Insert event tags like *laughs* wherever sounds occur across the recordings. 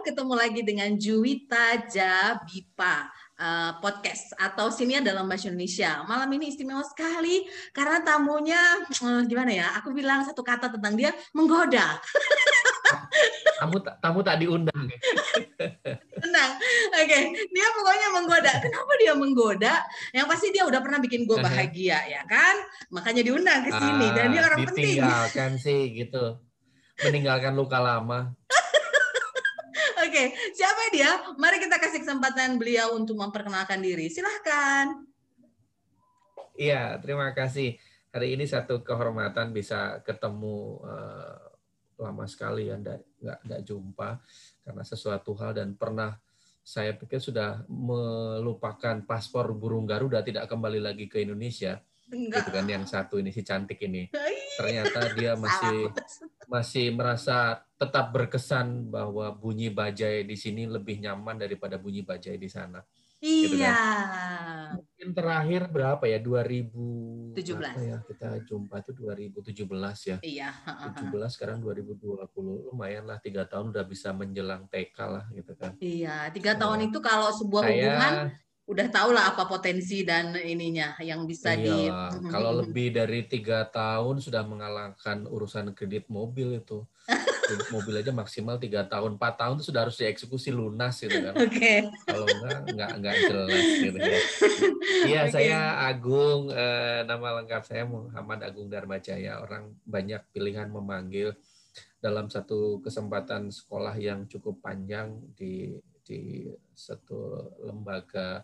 ketemu lagi dengan Juwita Jabipa uh, podcast atau sini dalam bahasa Indonesia. Malam ini istimewa sekali karena tamunya uh, gimana ya? Aku bilang satu kata tentang dia menggoda. Tamu tamu tak diundang. Tenang. Oke, okay. dia pokoknya menggoda. Kenapa dia menggoda? Yang pasti dia udah pernah bikin gue bahagia ya kan? Makanya diundang ke sini ah, dan dia orang penting. Ditinggalkan sih gitu. Meninggalkan luka lama. *laughs* Oke, siapa dia? Mari kita kasih kesempatan beliau untuk memperkenalkan diri. Silahkan. Iya, terima kasih. Hari ini satu kehormatan bisa ketemu uh, lama sekali ya, nggak nggak jumpa karena sesuatu hal dan pernah saya pikir sudah melupakan paspor burung Garuda tidak kembali lagi ke Indonesia. Enggak. Gitu kan yang satu ini si cantik ini. Ternyata dia *laughs* masih masih merasa tetap berkesan bahwa bunyi bajai di sini lebih nyaman daripada bunyi bajai di sana. Iya. Gitu kan? Mungkin terakhir berapa ya? 2017. ya? Kita jumpa itu 2017 ya. Iya. 17 sekarang 2020. Lumayan lah tiga tahun udah bisa menjelang TK lah gitu kan. Iya, tiga tahun itu kalau sebuah saya, hubungan udah tahu lah apa potensi dan ininya yang bisa iya, di kalau lebih dari tiga tahun sudah mengalahkan urusan kredit mobil itu *laughs* mobil aja maksimal tiga tahun empat tahun itu sudah harus dieksekusi lunas gitu kan. Okay. kalau enggak enggak enggak jelas gitu ya. Iya okay. saya Agung eh, nama lengkap saya Muhammad Agung Dharma Jaya orang banyak pilihan memanggil dalam satu kesempatan sekolah yang cukup panjang di di satu lembaga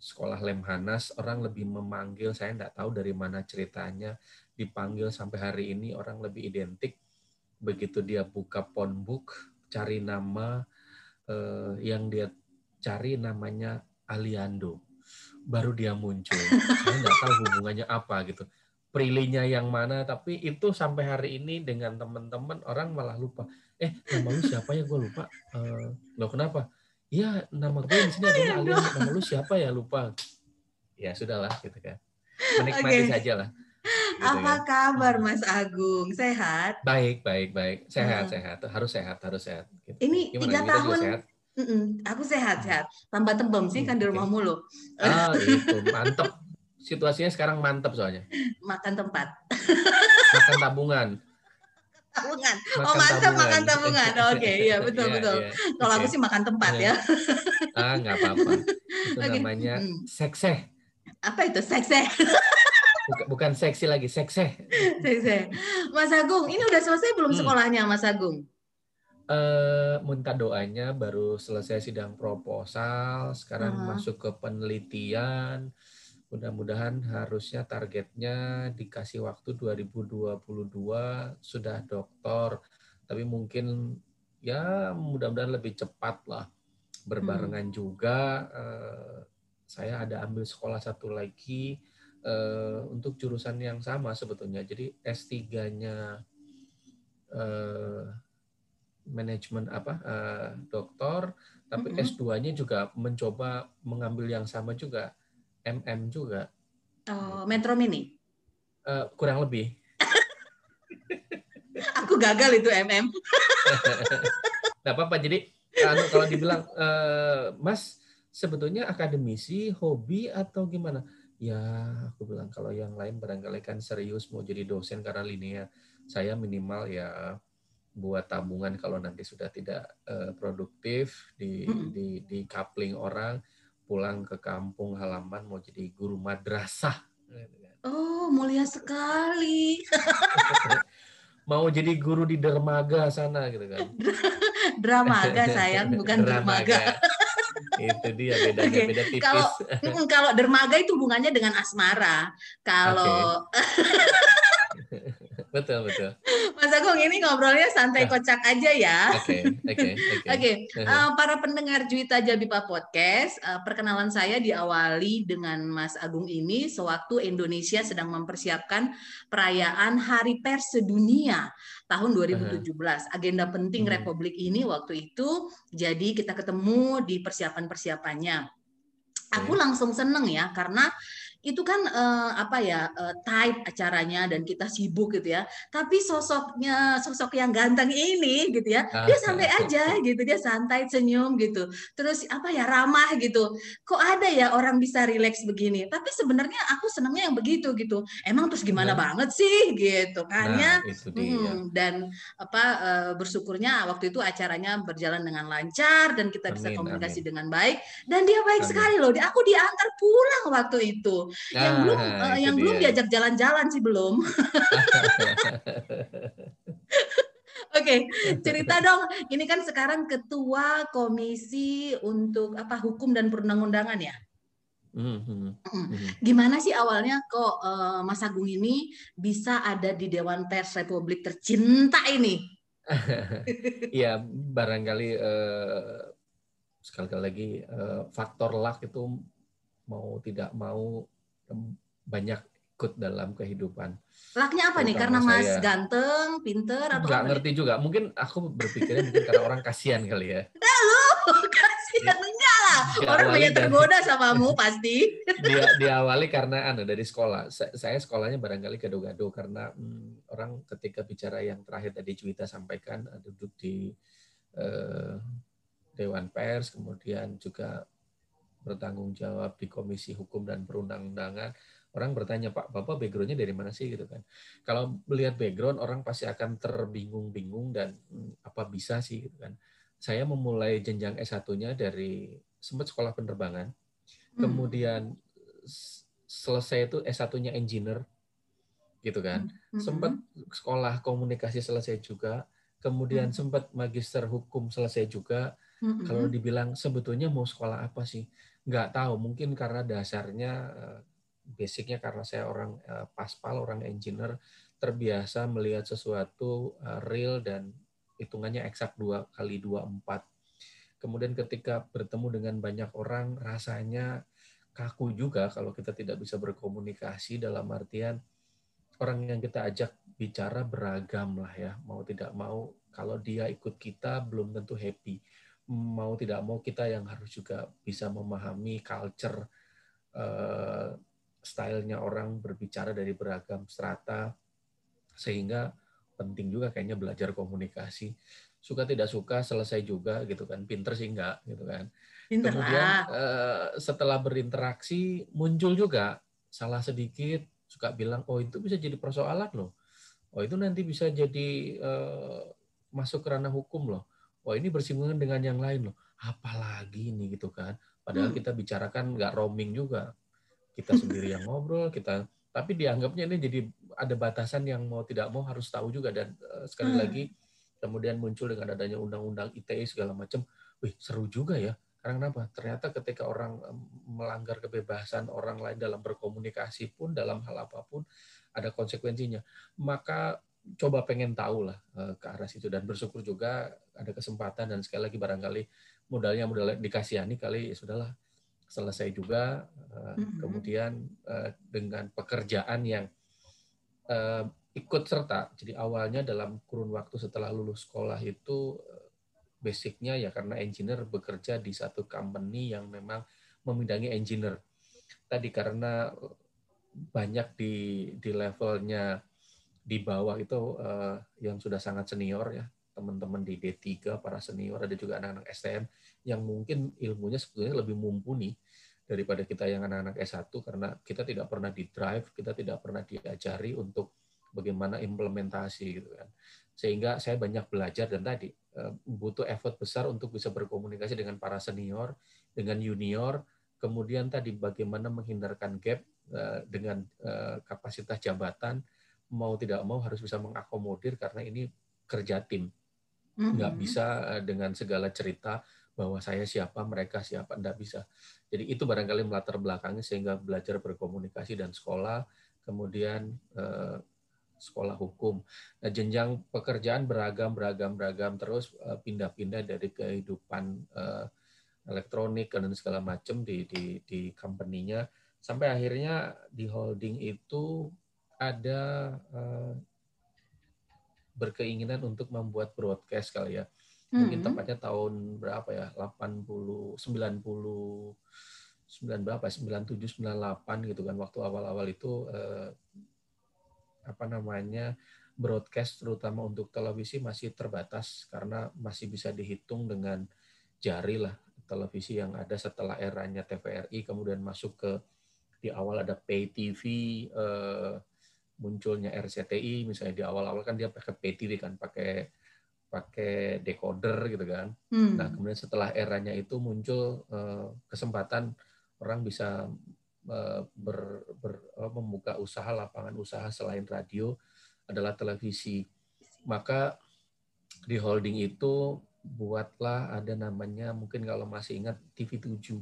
sekolah Lemhanas. Orang lebih memanggil saya tidak tahu dari mana ceritanya dipanggil sampai hari ini orang lebih identik begitu dia buka phonebook cari nama eh, yang dia cari namanya Aliando baru dia muncul saya nggak tahu hubungannya apa gitu prilinya yang mana tapi itu sampai hari ini dengan teman-teman orang malah lupa eh nama lu siapa ya gue lupa eh, lo kenapa Iya, nama gue di sini adalah Alian. Nama lu siapa ya? Lupa. Ya, sudahlah gitu kan. Menikmati okay. saja lah. Gitu Apa ya. kabar Mas Agung? Sehat? Baik, baik, baik. Sehat, uh. sehat. Harus sehat, harus sehat. Gitu. Ini tiga tahun. Sehat? Mm -mm. Aku sehat, sehat. Tambah tembem sih kan di rumah okay. mulu. Ah, *laughs* itu mantep. Situasinya sekarang mantep soalnya. Makan tempat. Makan tabungan tabungan. Makan oh mantap tabungan. makan tabungan. Oke, okay, *laughs* iya betul yeah, betul. Yeah. Kalau okay. aku sih makan tempat yeah. ya. ah nggak apa-apa. Itu okay. namanya hmm. sekse. Apa itu sekse? *laughs* bukan, bukan seksi lagi, sekse. Sekse. Mas Agung, ini udah selesai belum hmm. sekolahnya Mas Agung? Uh, minta doanya baru selesai sidang proposal, sekarang uh -huh. masuk ke penelitian Mudah-mudahan harusnya targetnya dikasih waktu 2022 sudah doktor, tapi mungkin ya mudah-mudahan lebih cepat lah. Berbarengan hmm. juga eh, saya ada ambil sekolah satu lagi eh, untuk jurusan yang sama sebetulnya. Jadi S3-nya eh, manajemen apa eh, doktor, tapi -hmm. S2-nya juga mencoba mengambil yang sama juga MM juga. Oh, Metro Mini? Uh, kurang lebih. *laughs* Aku gagal itu MM. *laughs* Nggak apa-apa. Jadi anu, kalau dibilang, uh, Mas, sebetulnya akademisi, hobi, atau gimana? Ya, aku bilang kalau yang lain barangkali kan serius mau jadi dosen karena linear. Saya minimal ya buat tabungan kalau nanti sudah tidak uh, produktif di, di di coupling orang pulang ke kampung halaman mau jadi guru madrasah. Oh, mulia sekali. *laughs* mau jadi guru di dermaga sana gitu kan. *laughs* Dramaga sayang, bukan dermaga. *laughs* itu dia bedanya okay. beda tipis. *laughs* Kalau kalau dermaga itu hubungannya dengan asmara. Kalau okay. *laughs* betul betul. Mas Agung ini ngobrolnya santai kocak aja ya. Oke oke oke. Eh, para pendengar Juwita Jabipa Podcast, uh, perkenalan saya diawali dengan Mas Agung ini sewaktu Indonesia sedang mempersiapkan perayaan Hari Pers Sedunia tahun 2017. Agenda penting hmm. Republik ini waktu itu jadi kita ketemu di persiapan-persiapannya. Aku langsung seneng ya karena itu kan uh, apa ya uh, tight acaranya dan kita sibuk gitu ya. Tapi sosoknya sosok yang ganteng ini gitu ya ah. dia santai aja gitu dia santai senyum gitu. Terus apa ya ramah gitu. Kok ada ya orang bisa rileks begini? Tapi sebenarnya aku senangnya yang begitu gitu. Emang terus gimana nah. banget sih gitu. Kan nah, ya hmm, dan apa uh, bersyukurnya waktu itu acaranya berjalan dengan lancar dan kita amin, bisa komunikasi amin. dengan baik. Dan dia baik amin. sekali loh. Aku diantar pulang waktu itu Nah, yang belum uh, yang dia. belum diajak jalan-jalan sih belum. *laughs* Oke, okay, cerita dong. Ini kan sekarang ketua komisi untuk apa hukum dan perundang-undangan ya. Mm-hmm. Gimana sih awalnya kok uh, Mas Agung ini bisa ada di Dewan Pers Republik tercinta ini? *laughs* Iya, barangkali uh, sekali lagi uh, faktor luck itu mau tidak mau banyak ikut dalam kehidupan. Laknya apa nih? Karena Mas saya, ganteng, pinter atau Gak ngerti nih? juga. Mungkin aku berpikirnya mungkin karena orang kasihan kali ya. Nah, lu *laughs* kasihan enggak lah. Orang banyak tergoda samamu pasti. *laughs* Dia diawali karena anu dari sekolah. Saya sekolahnya barangkali gado-gado karena hmm, orang ketika bicara yang terakhir tadi Juwita sampaikan duduk di eh, Dewan Pers, kemudian juga bertanggung jawab di Komisi Hukum dan Perundang-undangan, orang bertanya, Pak, Bapak backgroundnya dari mana sih? gitu kan. Kalau melihat background, orang pasti akan terbingung-bingung dan hmm, apa bisa sih? gitu kan. Saya memulai jenjang S1-nya dari sempat sekolah penerbangan, hmm. kemudian selesai itu S1-nya engineer, gitu kan. Hmm. Sempat sekolah komunikasi selesai juga, kemudian sempat magister hukum selesai juga. Kalau dibilang sebetulnya mau sekolah apa sih? Nggak tahu mungkin karena dasarnya eh, basicnya karena saya orang eh, paspal orang engineer terbiasa melihat sesuatu eh, real dan hitungannya eksak dua kali dua empat. Kemudian ketika bertemu dengan banyak orang rasanya kaku juga kalau kita tidak bisa berkomunikasi dalam artian orang yang kita ajak bicara beragam lah ya mau tidak mau. Kalau dia ikut kita belum tentu happy mau tidak mau kita yang harus juga bisa memahami culture uh, stylenya orang berbicara dari beragam strata sehingga penting juga kayaknya belajar komunikasi. Suka tidak suka selesai juga gitu kan. Pinter sih enggak gitu kan. Pinter kemudian uh, setelah berinteraksi muncul juga salah sedikit suka bilang oh itu bisa jadi persoalan loh. Oh itu nanti bisa jadi uh, masuk ke ranah hukum loh wah ini bersinggungan dengan yang lain loh. Apalagi ini gitu kan. Padahal hmm. kita bicarakan nggak roaming juga. Kita *laughs* sendiri yang ngobrol, kita tapi dianggapnya ini jadi ada batasan yang mau tidak mau harus tahu juga dan uh, sekali hmm. lagi kemudian muncul dengan adanya undang-undang ITE segala macam. Wih, seru juga ya. Karena kenapa? Ternyata ketika orang melanggar kebebasan orang lain dalam berkomunikasi pun dalam hal apa pun ada konsekuensinya. Maka coba pengen tahu lah uh, ke arah situ dan bersyukur juga ada kesempatan dan sekali lagi barangkali modalnya modal dikasihani kali ya sudahlah selesai juga uh, mm-hmm. kemudian uh, dengan pekerjaan yang uh, ikut serta jadi awalnya dalam kurun waktu setelah lulus sekolah itu basicnya ya karena engineer bekerja di satu company yang memang memindangi engineer tadi karena banyak di di levelnya di bawah itu uh, yang sudah sangat senior ya teman-teman di D3 para senior ada juga anak-anak STM yang mungkin ilmunya sebetulnya lebih mumpuni daripada kita yang anak-anak S1 karena kita tidak pernah di drive, kita tidak pernah diajari untuk bagaimana implementasi gitu kan. Sehingga saya banyak belajar dan tadi eh, butuh effort besar untuk bisa berkomunikasi dengan para senior, dengan junior, kemudian tadi bagaimana menghindarkan gap eh, dengan kapasitas jabatan, mau tidak mau harus bisa mengakomodir karena ini kerja tim. Nggak mm-hmm. bisa eh, dengan segala cerita bahwa saya siapa, mereka siapa, enggak bisa. Jadi itu barangkali melatar belakangnya sehingga belajar berkomunikasi dan sekolah, kemudian eh, sekolah hukum. Nah, jenjang pekerjaan beragam, beragam, beragam terus eh, pindah-pindah dari kehidupan eh, elektronik dan segala macam di di di company-nya sampai akhirnya di holding itu ada uh, berkeinginan untuk membuat broadcast kali ya. Mungkin mm -hmm. tepatnya tahun berapa ya? 80 90 9 berapa 97 98 gitu kan waktu awal-awal itu eh, apa namanya broadcast terutama untuk televisi masih terbatas karena masih bisa dihitung dengan jari lah televisi yang ada setelah eranya TVRI kemudian masuk ke di awal ada pay TV eh, munculnya RCTI misalnya di awal-awal kan dia pakai pay TV kan pakai pakai decoder gitu kan. Hmm. Nah kemudian setelah eranya itu muncul eh, kesempatan orang bisa eh, ber, ber, membuka usaha lapangan usaha selain radio adalah televisi. Maka di holding itu buatlah ada namanya mungkin kalau masih ingat TV 7.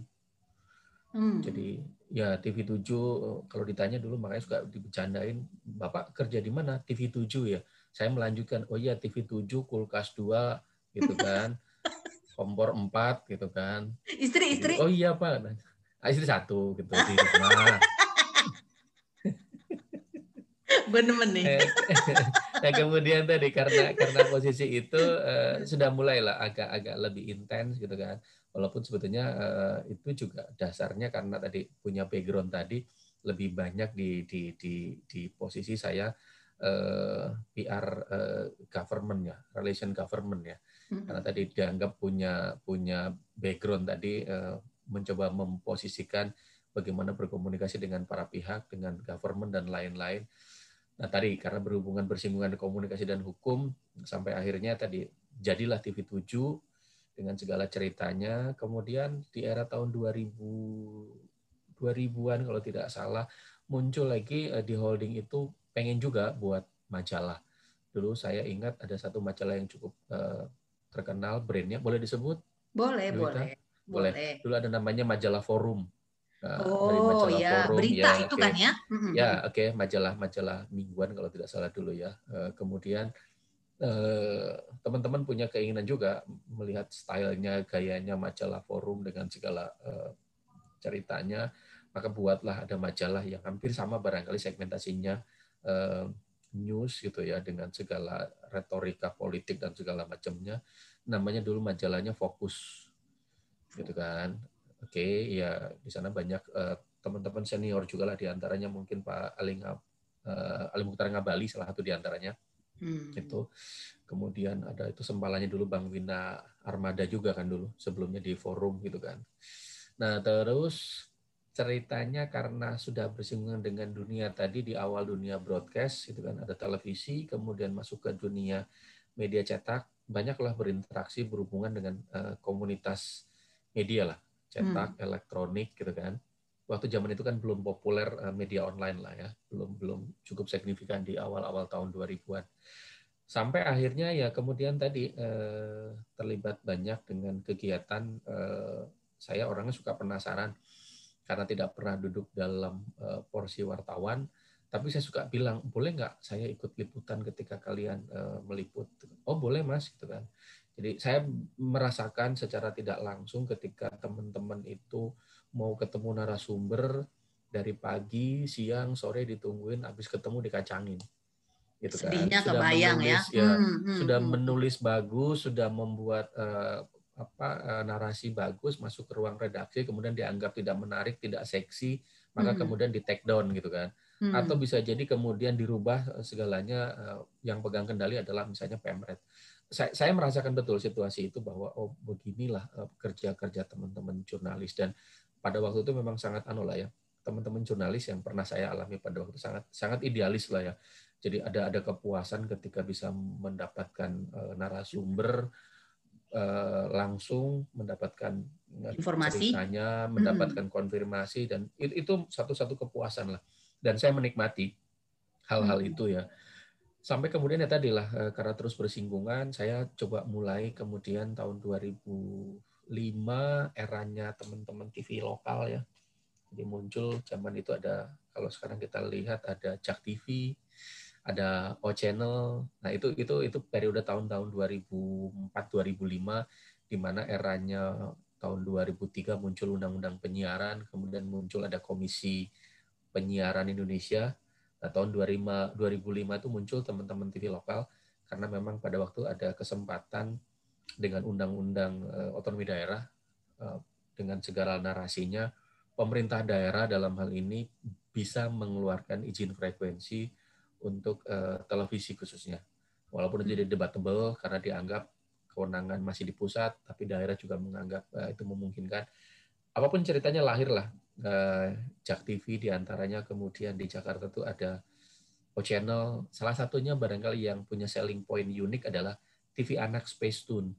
Hmm. Jadi ya TV 7 kalau ditanya dulu makanya suka dibecandain, Bapak kerja di mana? TV 7 ya. Saya melanjutkan, oh iya TV 7, kulkas 2 gitu kan. *laughs* kompor 4 gitu kan. Istri istri. oh iya Pak. Nah, istri satu gitu di rumah. bener nih. Nah kemudian tadi karena karena posisi itu uh, sudah mulailah agak-agak lebih intens gitu kan. Walaupun sebetulnya uh, itu juga dasarnya karena tadi punya background tadi lebih banyak di di di di posisi saya uh, PR uh, government ya, relation government ya. Karena tadi dianggap punya punya background tadi mencoba memposisikan bagaimana berkomunikasi dengan para pihak, dengan government dan lain-lain. Nah tadi karena berhubungan bersinggungan komunikasi dan hukum sampai akhirnya tadi jadilah TV 7 dengan segala ceritanya. Kemudian di era tahun 2000 2000-an kalau tidak salah muncul lagi eh, di holding itu pengen juga buat majalah. Dulu saya ingat ada satu majalah yang cukup uh, terkenal brandnya boleh disebut? Boleh, boleh. Boleh. Dulu ada namanya majalah Forum. Nah, oh dari majalah ya, forum, berita ya, itu okay. kan ya? Ya, oke, okay. majalah-majalah mingguan kalau tidak salah dulu ya. Eh, kemudian eh, teman-teman punya keinginan juga melihat stylenya, gayanya majalah forum dengan segala eh, ceritanya, maka buatlah ada majalah yang hampir sama barangkali segmentasinya news gitu ya dengan segala retorika politik dan segala macamnya. Namanya dulu majalahnya Fokus gitu kan Oke, okay, ya di sana banyak teman-teman senior juga lah di antaranya mungkin Pak Ali, uh, Mukhtar Ngabali salah satu di antaranya. Hmm. Itu kemudian ada itu sempalanya dulu Bang Wina Armada juga kan dulu sebelumnya di forum gitu kan. Nah terus ceritanya karena sudah bersinggungan dengan dunia tadi di awal dunia broadcast itu kan ada televisi kemudian masuk ke dunia media cetak banyaklah berinteraksi berhubungan dengan uh, komunitas media lah cetak, hmm. elektronik gitu kan. Waktu zaman itu kan belum populer eh, media online lah ya, belum belum cukup signifikan di awal-awal tahun 2000-an. Sampai akhirnya ya kemudian tadi eh, terlibat banyak dengan kegiatan eh, saya orangnya suka penasaran karena tidak pernah duduk dalam eh, porsi wartawan, tapi saya suka bilang boleh nggak saya ikut liputan ketika kalian eh, meliput? Oh boleh mas, gitu kan. Jadi saya merasakan secara tidak langsung ketika teman-teman itu mau ketemu narasumber dari pagi, siang, sore ditungguin, habis ketemu dikacangin. Gitu kan. Sedihnya sudah kebayang ya. menulis, ya. ya hmm, hmm, sudah hmm. menulis bagus, sudah membuat uh, apa uh, narasi bagus masuk ke ruang redaksi, kemudian dianggap tidak menarik, tidak seksi, maka hmm. kemudian di take down gitu kan. Hmm. Atau bisa jadi kemudian dirubah eh, segalanya uh, yang pegang kendali adalah misalnya pemret saya, saya merasakan betul situasi itu bahwa oh beginilah kerja-kerja teman-teman jurnalis dan pada waktu itu memang sangat anu lah ya teman-teman jurnalis yang pernah saya alami pada waktu itu sangat sangat idealis lah ya jadi ada ada kepuasan ketika bisa mendapatkan uh, narasumber uh, langsung mendapatkan informasi ceritanya mendapatkan hmm. konfirmasi dan itu, itu satu-satu kepuasan lah dan saya menikmati hal-hal hmm. itu ya sampai kemudian ya tadi lah eh, karena terus bersinggungan saya coba mulai kemudian tahun 2005 eranya teman-teman TV lokal ya. Jadi muncul zaman itu ada kalau sekarang kita lihat ada Jak TV ada O Channel. Nah itu itu itu periode tahun-tahun 2004 2005 di mana eranya tahun 2003 muncul undang-undang penyiaran kemudian muncul ada komisi penyiaran Indonesia. Nah, tahun 2005, 2005 itu muncul teman-teman TV lokal karena memang pada waktu ada kesempatan dengan undang-undang uh, otonomi daerah uh, dengan segala narasinya pemerintah daerah dalam hal ini bisa mengeluarkan izin frekuensi untuk uh, televisi khususnya. Walaupun itu jadi debatable karena dianggap kewenangan masih di pusat, tapi daerah juga menganggap uh, itu memungkinkan. Apa pun ceritanya lahirlah uh, Jak TV di antaranya kemudian di Jakarta itu ada O Channel. Salah satunya barangkali yang punya selling point unik adalah TV anak Space Tune.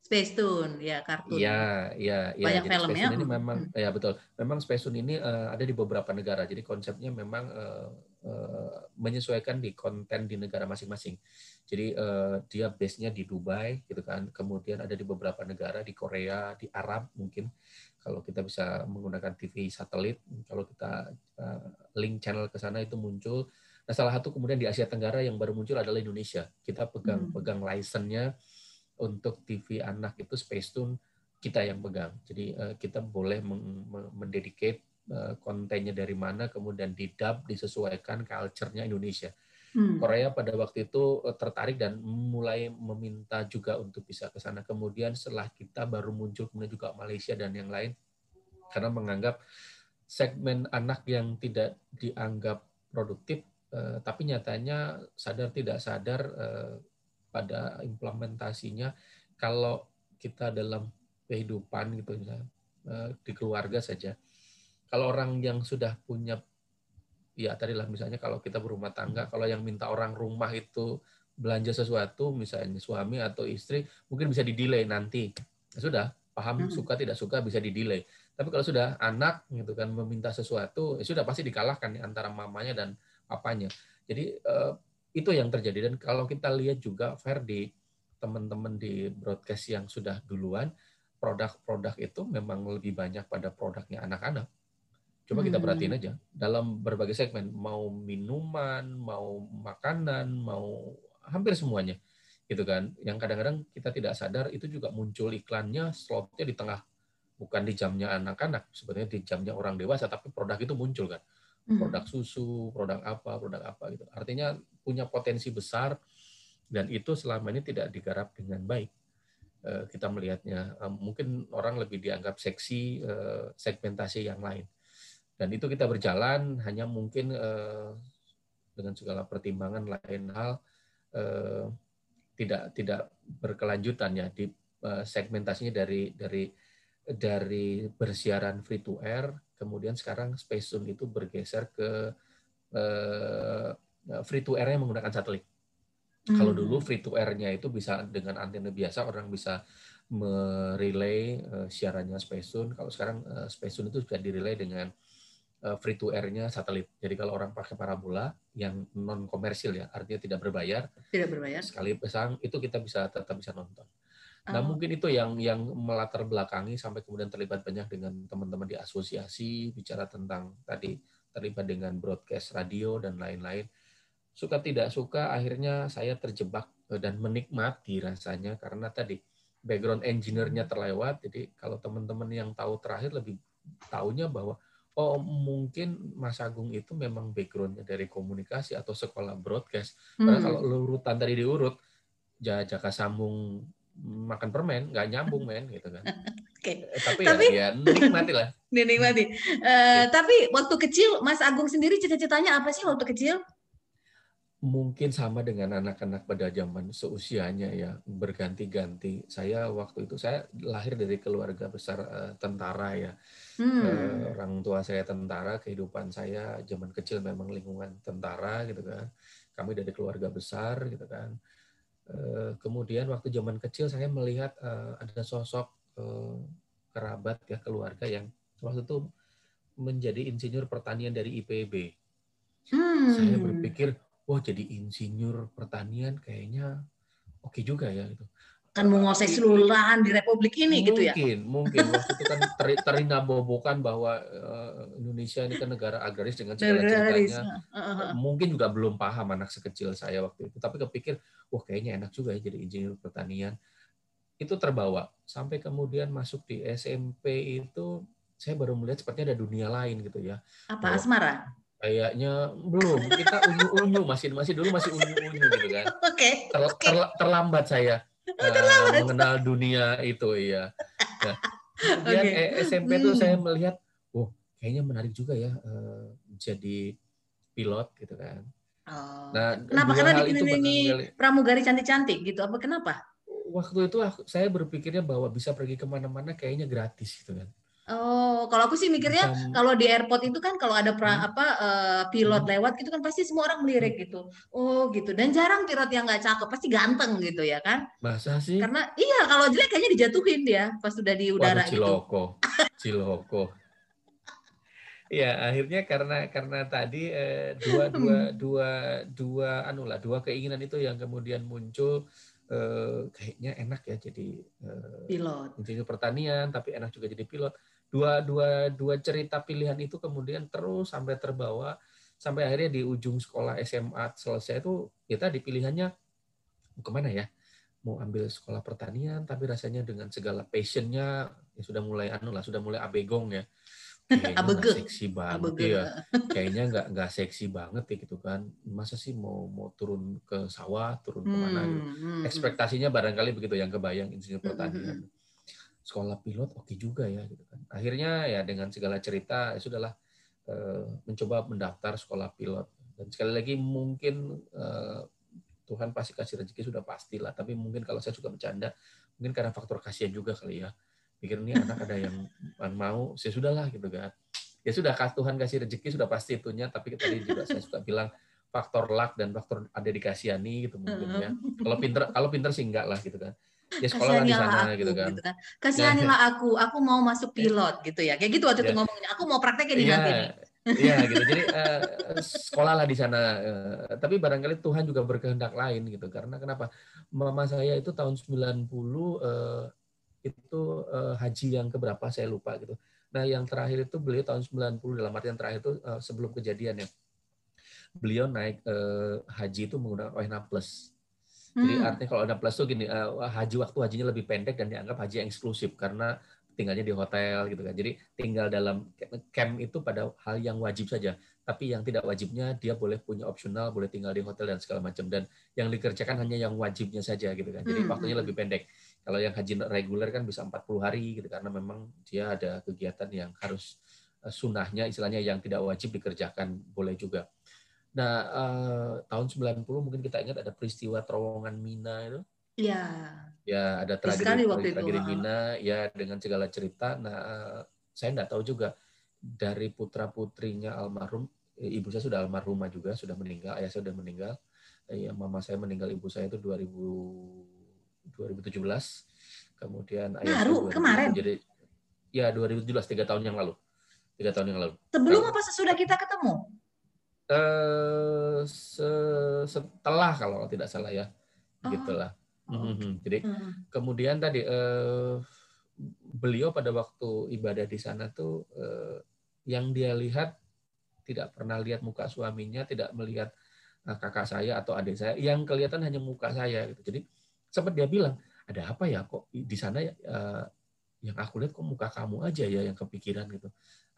Space Tune, ya kartun. Iya, iya, iya. Banyak Jadi film Space ya. Tune ini memang, hmm. ya betul. Memang Space Tune ini uh, ada di beberapa negara. Jadi konsepnya memang uh, uh, menyesuaikan di konten di negara masing-masing. Jadi uh, dia base-nya di Dubai, gitu kan. Kemudian ada di beberapa negara, di Korea, di Arab mungkin. Kalau kita bisa menggunakan TV satelit, kalau kita uh, link channel ke sana itu muncul. Nah, salah satu kemudian di Asia Tenggara yang baru muncul adalah Indonesia. Kita pegang hmm. pegang license-nya untuk TV anak itu Space Tune kita yang pegang. Jadi uh, kita boleh mendedicate uh, kontennya dari mana, kemudian didub, disesuaikan culture-nya Indonesia. Hmm. Korea pada waktu itu uh, tertarik dan mulai meminta juga untuk bisa ke sana. Kemudian setelah kita baru muncul kemudian juga Malaysia dan yang lain karena menganggap segmen anak yang tidak dianggap produktif, uh, tapi nyatanya sadar tidak sadar uh, pada implementasinya kalau kita dalam kehidupan gitu misalnya eh, di keluarga saja. Kalau orang yang sudah punya ya tadi lah misalnya kalau kita berumah tangga kalau yang minta orang rumah itu belanja sesuatu misalnya suami atau istri mungkin bisa didelay nanti. Ya sudah paham hmm. suka tidak suka bisa didelay. Tapi kalau sudah anak gitu kan meminta sesuatu ya sudah pasti dikalahkan antara mamanya dan papanya. Jadi eh, itu yang terjadi dan kalau kita lihat juga Ferdi teman-teman di broadcast yang sudah duluan produk-produk itu memang lebih banyak pada produknya anak-anak. Coba kita hmm. perhatiin aja dalam berbagai segmen, mau minuman, mau makanan, mau hampir semuanya, gitu kan. Yang kadang-kadang kita tidak sadar itu juga muncul iklannya, slotnya di tengah, bukan di jamnya anak-anak, sebenarnya di jamnya orang dewasa, tapi produk itu muncul kan. Hmm. Produk susu, produk apa, produk apa gitu. Artinya punya potensi besar dan itu selama ini tidak digarap dengan baik. Eh, kita melihatnya eh, mungkin orang lebih dianggap seksi eh, segmentasi yang lain. Dan itu kita berjalan hanya mungkin dengan segala pertimbangan lain hal tidak tidak berkelanjutan ya di segmentasinya dari dari dari bersiaran free to air kemudian sekarang Space Zone itu bergeser ke Eh, free to air-nya menggunakan satelit. Hmm. Kalau dulu free to air-nya itu bisa dengan antena biasa orang bisa merelay uh, siarannya Space Kalau sekarang uh, Space itu juga direlay dengan uh, free to air-nya satelit. Jadi kalau orang pakai parabola yang non komersil ya, artinya tidak berbayar. Tidak berbayar. Sekali pasang itu kita bisa tetap bisa nonton. Nah, oh. mungkin itu yang yang melatar belakangi sampai kemudian terlibat banyak dengan teman-teman di asosiasi bicara tentang tadi terlibat dengan broadcast radio dan lain-lain suka tidak suka akhirnya saya terjebak eh, dan menikmati rasanya karena tadi background engineer-nya terlewat jadi kalau teman-teman yang tahu terakhir lebih tahunya bahwa oh mungkin Mas Agung itu memang backgroundnya dari komunikasi atau sekolah broadcast karena hmm. kalau urutan tadi diurut Jaka Sambung makan permen nggak nyambung men gitu kan *laughs* okay. Eh, tapi, tapi ya, ya nikmati lah *laughs* dinikmati uh, tapi waktu kecil Mas Agung sendiri cita-citanya apa sih waktu kecil mungkin sama dengan anak-anak pada zaman seusianya ya berganti-ganti. Saya waktu itu saya lahir dari keluarga besar uh, tentara ya. Hmm. Uh, orang tua saya tentara, kehidupan saya zaman kecil memang lingkungan tentara gitu kan. Kami dari keluarga besar gitu kan. Uh, kemudian waktu zaman kecil saya melihat uh, ada sosok uh, kerabat ya keluarga yang waktu itu menjadi insinyur pertanian dari IPB. Hmm. Saya berpikir wah jadi insinyur pertanian kayaknya oke okay juga ya gitu kan menguasai seluruh lahan di republik ini mungkin, gitu ya mungkin mungkin waktu itu kan ter, terinabobokan bahwa uh, Indonesia ini kan negara agraris dengan segala ceritanya uh-huh. mungkin juga belum paham anak sekecil saya waktu itu tapi kepikir wah kayaknya enak juga ya jadi insinyur pertanian itu terbawa sampai kemudian masuk di SMP itu saya baru melihat sepertinya ada dunia lain gitu ya apa asmara Kayaknya belum. Kita unyu-unyu masih masih dulu masih unyu-unyu gitu kan. *laughs* Oke. Okay. Ter, ter, terlambat saya. Uh, mengenal dunia itu iya. Nah, kemudian okay. SMP hmm. tuh saya melihat, oh kayaknya menarik juga ya uh, jadi pilot gitu kan. Oh. Nah, kenapa karena dikelilingi pramugari cantik-cantik gitu? Apa kenapa? Waktu itu saya berpikirnya bahwa bisa pergi ke mana-mana kayaknya gratis gitu kan. Oh, kalau aku sih mikirnya Bukan. kalau di airport itu kan kalau ada pra, hmm. apa uh, pilot hmm. lewat gitu kan pasti semua orang melirik hmm. gitu. Oh, gitu. Dan jarang pilot yang nggak cakep, pasti ganteng gitu ya kan? Masa sih? Karena iya kalau jelek kayaknya dijatuhin dia pas sudah di udara Waduh, ciloko. gitu. Ciloko. *laughs* Ya, akhirnya karena karena tadi eh, dua dua dua dua anu lah, dua keinginan itu yang kemudian muncul eh, kayaknya enak ya jadi eh, pilot. Insinyur pertanian tapi enak juga jadi pilot dua dua dua cerita pilihan itu kemudian terus sampai terbawa sampai akhirnya di ujung sekolah SMA selesai itu kita di pilihannya mau ke mana ya? Mau ambil sekolah pertanian tapi rasanya dengan segala passionnya ya sudah mulai anu lah sudah mulai abegong ya. Kayaknya seksi banget Abege. ya kayaknya nggak nggak seksi banget ya gitu kan. Masa sih mau mau turun ke sawah turun ke mana gitu. Hmm, hmm, hmm. ekspektasinya barangkali begitu yang kebayang insinyur pertanian sekolah pilot oke okay juga ya gitu kan. Akhirnya ya dengan segala cerita ya sudahlah eh, mencoba mendaftar sekolah pilot. Dan sekali lagi mungkin eh, Tuhan pasti kasih rezeki sudah pastilah, tapi mungkin kalau saya suka bercanda, mungkin karena faktor kasihan juga kali ya. Pikir ini anak ada yang mau, saya sudahlah gitu kan. Ya sudah Tuhan kasih rezeki sudah pasti itunya, tapi tadi juga saya suka bilang faktor luck dan faktor dedikasi nih gitu mungkin ya. Kalau pinter kalau pinter sih enggak lah gitu kan ya sekolah lah di sana aku, gitu kan. Gitu kan. Kasihanilah aku, aku mau masuk pilot gitu ya. Kayak gitu waktu itu ngomongnya. Aku mau prakteknya di nanti nih. Iya *laughs* gitu. Jadi uh, sekolah lah di sana. Uh, tapi barangkali Tuhan juga berkehendak lain gitu. Karena kenapa? Mama saya itu tahun 90 uh, itu uh, haji yang keberapa saya lupa gitu. Nah, yang terakhir itu beliau tahun 90 dalam artian terakhir itu uh, sebelum kejadian ya. Beliau naik uh, haji itu menggunakan ONA Plus. Jadi hmm. artinya kalau ada plus tuh gini, uh, haji waktu hajinya lebih pendek dan dianggap haji yang eksklusif karena tinggalnya di hotel gitu kan. Jadi tinggal dalam camp itu pada hal yang wajib saja. Tapi yang tidak wajibnya dia boleh punya opsional, boleh tinggal di hotel dan segala macam. Dan yang dikerjakan hanya yang wajibnya saja gitu kan. Jadi hmm. waktunya lebih pendek. Kalau yang haji reguler kan bisa 40 hari gitu karena memang dia ada kegiatan yang harus uh, sunahnya istilahnya yang tidak wajib dikerjakan boleh juga. Nah, uh, tahun 90 mungkin kita ingat ada peristiwa terowongan Mina itu. Iya. Ya, ada tragedi, waktu tragedi Mina ya dengan segala cerita. Nah, uh, saya enggak tahu juga dari putra-putrinya almarhum, eh, ibu saya sudah almarhumah juga, sudah meninggal, ayah saya sudah meninggal. Ya, mama saya meninggal ibu saya itu 2000 2017. Kemudian ayah Baru, saya kemarin. Jadi ya 2017, tiga tahun yang lalu. Tiga tahun yang lalu. Sebelum apa sesudah kita ketemu? Eh, setelah kalau tidak salah ya, oh. gitulah. Oh, okay. Jadi hmm. kemudian tadi eh, beliau pada waktu ibadah di sana tuh eh, yang dia lihat tidak pernah lihat muka suaminya, tidak melihat eh, kakak saya atau adik saya, yang kelihatan hanya muka saya gitu. Jadi sempat dia bilang, ada apa ya kok di sana eh, yang aku lihat kok muka kamu aja ya yang kepikiran gitu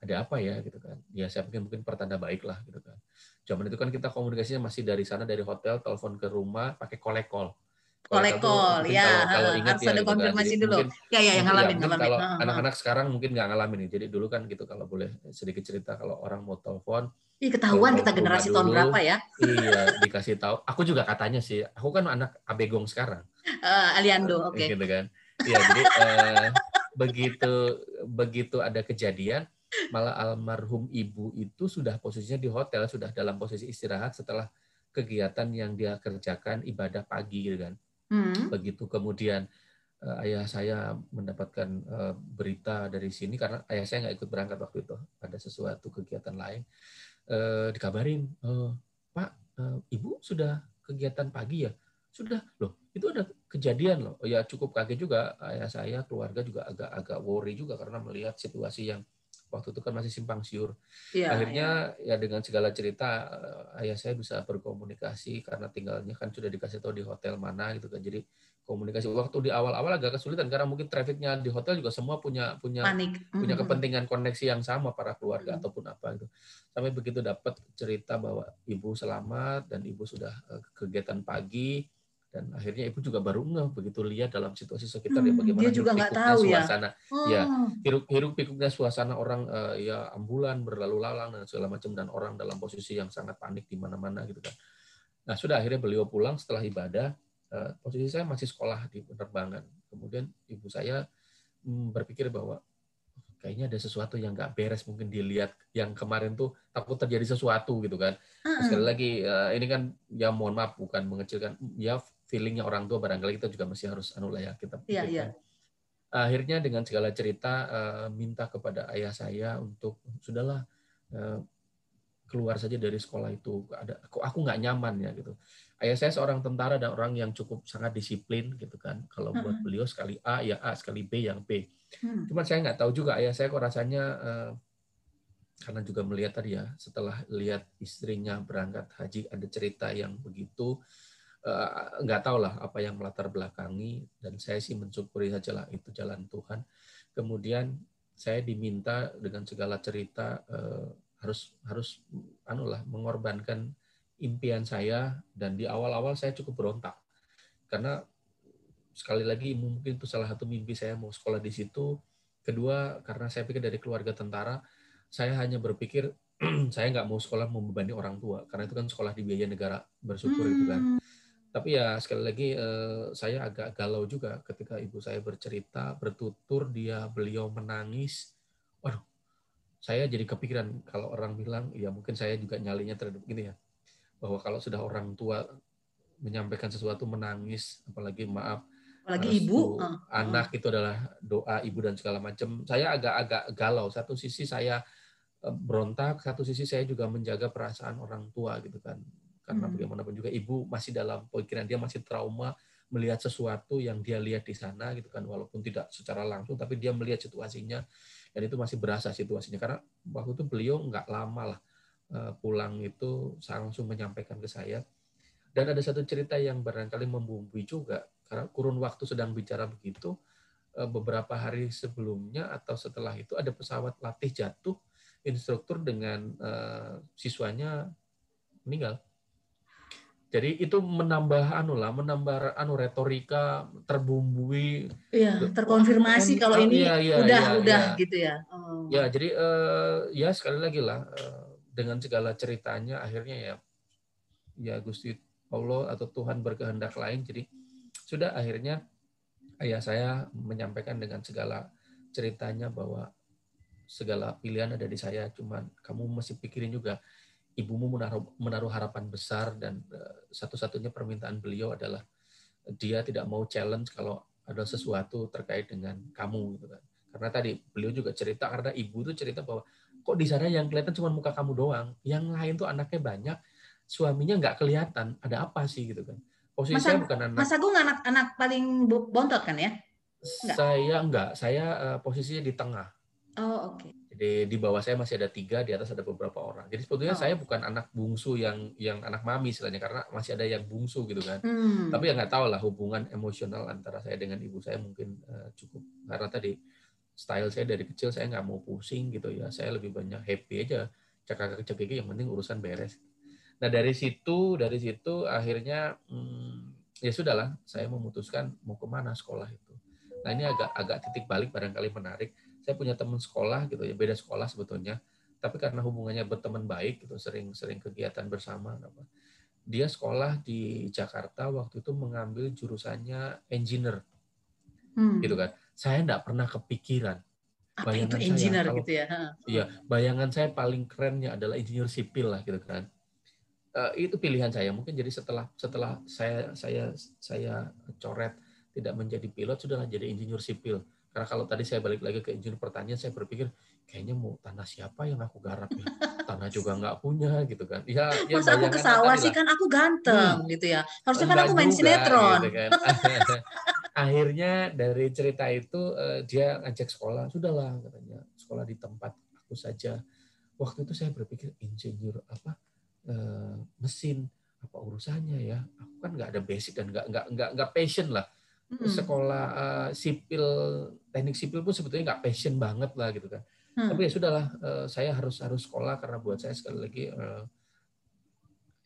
ada apa ya gitu kan ya saya pikir mungkin pertanda baik lah gitu kan zaman itu kan kita komunikasinya masih dari sana dari hotel telepon ke rumah pakai kolekol kolekol ya kalau, kalau ingat harus ya, ada gitu kan. konfirmasi kan. dulu mungkin, ya ya yang ngalamin, ya, kalau anak-anak sekarang mungkin nggak ngalamin nih jadi dulu kan gitu kalau boleh sedikit cerita kalau orang mau telepon Ih, ketahuan kita generasi tahun berapa ya? Iya, dikasih tahu. Aku juga katanya sih, aku kan anak abegong sekarang. Uh, Aliando, oke. Okay. Gitu kan. Iya, jadi uh, begitu begitu ada kejadian, malah almarhum ibu itu sudah posisinya di hotel, sudah dalam posisi istirahat setelah kegiatan yang dia kerjakan ibadah pagi gitu kan. Hmm. Begitu kemudian uh, ayah saya mendapatkan uh, berita dari sini karena ayah saya nggak ikut berangkat waktu itu, ada sesuatu kegiatan lain. Uh, dikabarin, uh, Pak, uh, Ibu sudah kegiatan pagi ya? Sudah, loh itu ada kejadian loh. Ya cukup kaget juga ayah saya, keluarga juga agak-agak worry juga karena melihat situasi yang waktu itu kan masih simpang siur. Ya, Akhirnya ya. ya dengan segala cerita eh, ayah saya bisa berkomunikasi karena tinggalnya kan sudah dikasih tahu di hotel mana gitu kan. Jadi komunikasi waktu di awal-awal agak kesulitan karena mungkin trafficnya di hotel juga semua punya punya Panik. punya mm-hmm. kepentingan koneksi yang sama para keluarga hmm. ataupun apa gitu. Sampai begitu dapat cerita bahwa ibu selamat dan ibu sudah eh, kegiatan pagi dan akhirnya ibu juga baru ngeh begitu lihat dalam situasi sekitar ya Hmm, bagaimana dia juga nggak tahu ya. suasana ya Oh. hiruk hiruk pikuknya suasana orang eh, ya ambulan berlalu lalang dan segala macam dan orang dalam posisi yang sangat panik di mana-mana gitu kan nah sudah akhirnya beliau pulang setelah ibadah eh, posisi saya masih sekolah di penerbangan kemudian ibu saya hmm, berpikir bahwa kayaknya ada sesuatu yang nggak beres mungkin dilihat yang kemarin tuh takut terjadi sesuatu gitu kan Heeh. sekali lagi eh, ini kan ya mohon maaf bukan mengecilkan ya feelingnya orang tua barangkali kita juga masih harus anu lah ya kita Iya, pikirkan. iya. akhirnya dengan segala cerita eh, minta kepada ayah saya untuk sudahlah eh, keluar saja dari sekolah itu ada kok aku nggak nyaman ya gitu ayah saya seorang tentara dan orang yang cukup sangat disiplin gitu kan kalau buat beliau sekali A ya A sekali B yang B Hmm. Cuman saya nggak tahu juga ayah saya kok rasanya eh, karena juga melihat tadi ya setelah lihat istrinya berangkat haji ada cerita yang begitu nggak tahu lah apa yang melatar belakangi dan saya sih mensyukuri saja lah itu jalan Tuhan. Kemudian saya diminta dengan segala cerita eh, harus harus anu lah mengorbankan impian saya dan di awal-awal saya cukup berontak karena sekali lagi mungkin itu salah satu mimpi saya mau sekolah di situ. Kedua, karena saya pikir dari keluarga tentara, saya hanya berpikir *clears throat* saya nggak mau sekolah membebani orang tua karena itu kan sekolah di biaya negara bersyukur gitu kan. Tapi ya sekali lagi eh, saya agak galau juga ketika ibu saya bercerita, bertutur dia beliau menangis. Waduh, saya jadi kepikiran kalau orang bilang ya mungkin saya juga nyalinya terhadap gini ya. Bahwa kalau sudah orang tua menyampaikan sesuatu menangis, apalagi maaf Apalagi ibu. ah. anak itu adalah doa ibu dan segala macam. Saya agak-agak galau. Satu sisi saya eh, berontak, satu sisi saya juga menjaga perasaan orang tua gitu kan. Karena Hmm. bagaimanapun juga ibu masih dalam pikiran dia masih trauma melihat sesuatu yang dia lihat di sana gitu kan. Walaupun tidak secara langsung tapi dia melihat situasinya. Dan itu masih berasa situasinya. Karena waktu itu beliau nggak lama lah eh, pulang itu langsung menyampaikan ke saya. Dan ada satu cerita yang barangkali membumbui juga. Karena kurun waktu sedang bicara begitu eh, beberapa hari sebelumnya atau setelah itu ada pesawat latih jatuh. Instruktur dengan eh, siswanya meninggal jadi itu menambah anu lah menambah anu retorika terbumbui Iya, terkonfirmasi kalau ini iya, iya, udah iya, udah iya. gitu ya. Oh. Ya, jadi eh, ya sekali lagi lah eh, dengan segala ceritanya akhirnya ya ya Gusti Allah atau Tuhan berkehendak lain. Jadi sudah akhirnya ayah saya menyampaikan dengan segala ceritanya bahwa segala pilihan ada di saya. Cuman kamu mesti pikirin juga ibumu menaruh menaruh harapan besar dan eh, satu-satunya permintaan beliau adalah dia tidak mau challenge kalau ada sesuatu terkait dengan kamu gitu kan karena tadi beliau juga cerita karena ibu tuh cerita bahwa kok di sana yang kelihatan cuma muka kamu doang yang lain tuh anaknya banyak suaminya nggak kelihatan ada apa sih gitu kan posisi Mas saya bukan anak Mas Agung anak-anak paling bo- bontot kan ya? enggak? saya enggak saya eh, posisinya di tengah Oh, oke. Jadi di bawah saya masih ada tiga di atas ada beberapa orang. Jadi sebetulnya Oh. saya bukan anak bungsu yang yang anak mami istilahnya karena masih ada yang bungsu gitu kan. Hmm. tapi ya nggak tahu lah hubungan emosional antara saya dengan ibu saya mungkin eh, cukup. Karena tadi style saya dari kecil saya nggak mau pusing gitu ya. Saya lebih banyak happy aja. Cekak cekik yang penting urusan beres. Nah dari situ dari situ akhirnya hmm, ya sudahlah saya memutuskan mau ke mana sekolah itu. Nah ini agak agak titik balik barangkali menarik saya punya teman sekolah gitu ya beda sekolah sebetulnya tapi karena hubungannya berteman baik gitu sering-sering kegiatan bersama apa dia sekolah di Jakarta waktu itu mengambil jurusannya engineer Hmm. gitu kan saya enggak pernah kepikiran Apa bayangan itu saya engineer kalau- gitu ya? Iya, bayangan saya paling kerennya adalah insinyur sipil lah gitu kan. Eh, itu pilihan saya. Mungkin jadi setelah setelah saya saya saya coret tidak menjadi pilot sudahlah jadi insinyur sipil. Karena kalau tadi saya balik lagi ke insinyur pertanian, saya berpikir kayaknya mau tanah siapa yang aku garap ya? Tanah juga nggak punya gitu kan. Ya, ya Masa aku ke sawah sih kan aku ganteng gitu ya. Harusnya kan aku main juga, sinetron. gitu kan. *laughs* Akhirnya dari cerita itu eh, dia ngajak sekolah, sudahlah katanya sekolah di tempat aku saja. Waktu itu saya berpikir insinyur apa eh, mesin apa urusannya ya? Aku kan nggak ada basic dan nggak nggak nggak nggak passion lah. Hmm. Sekolah eh, sipil teknik sipil pun sebetulnya nggak passion banget lah gitu kan. Hmm. Tapi ya sudahlah, eh, saya harus harus sekolah karena buat saya sekali lagi eh,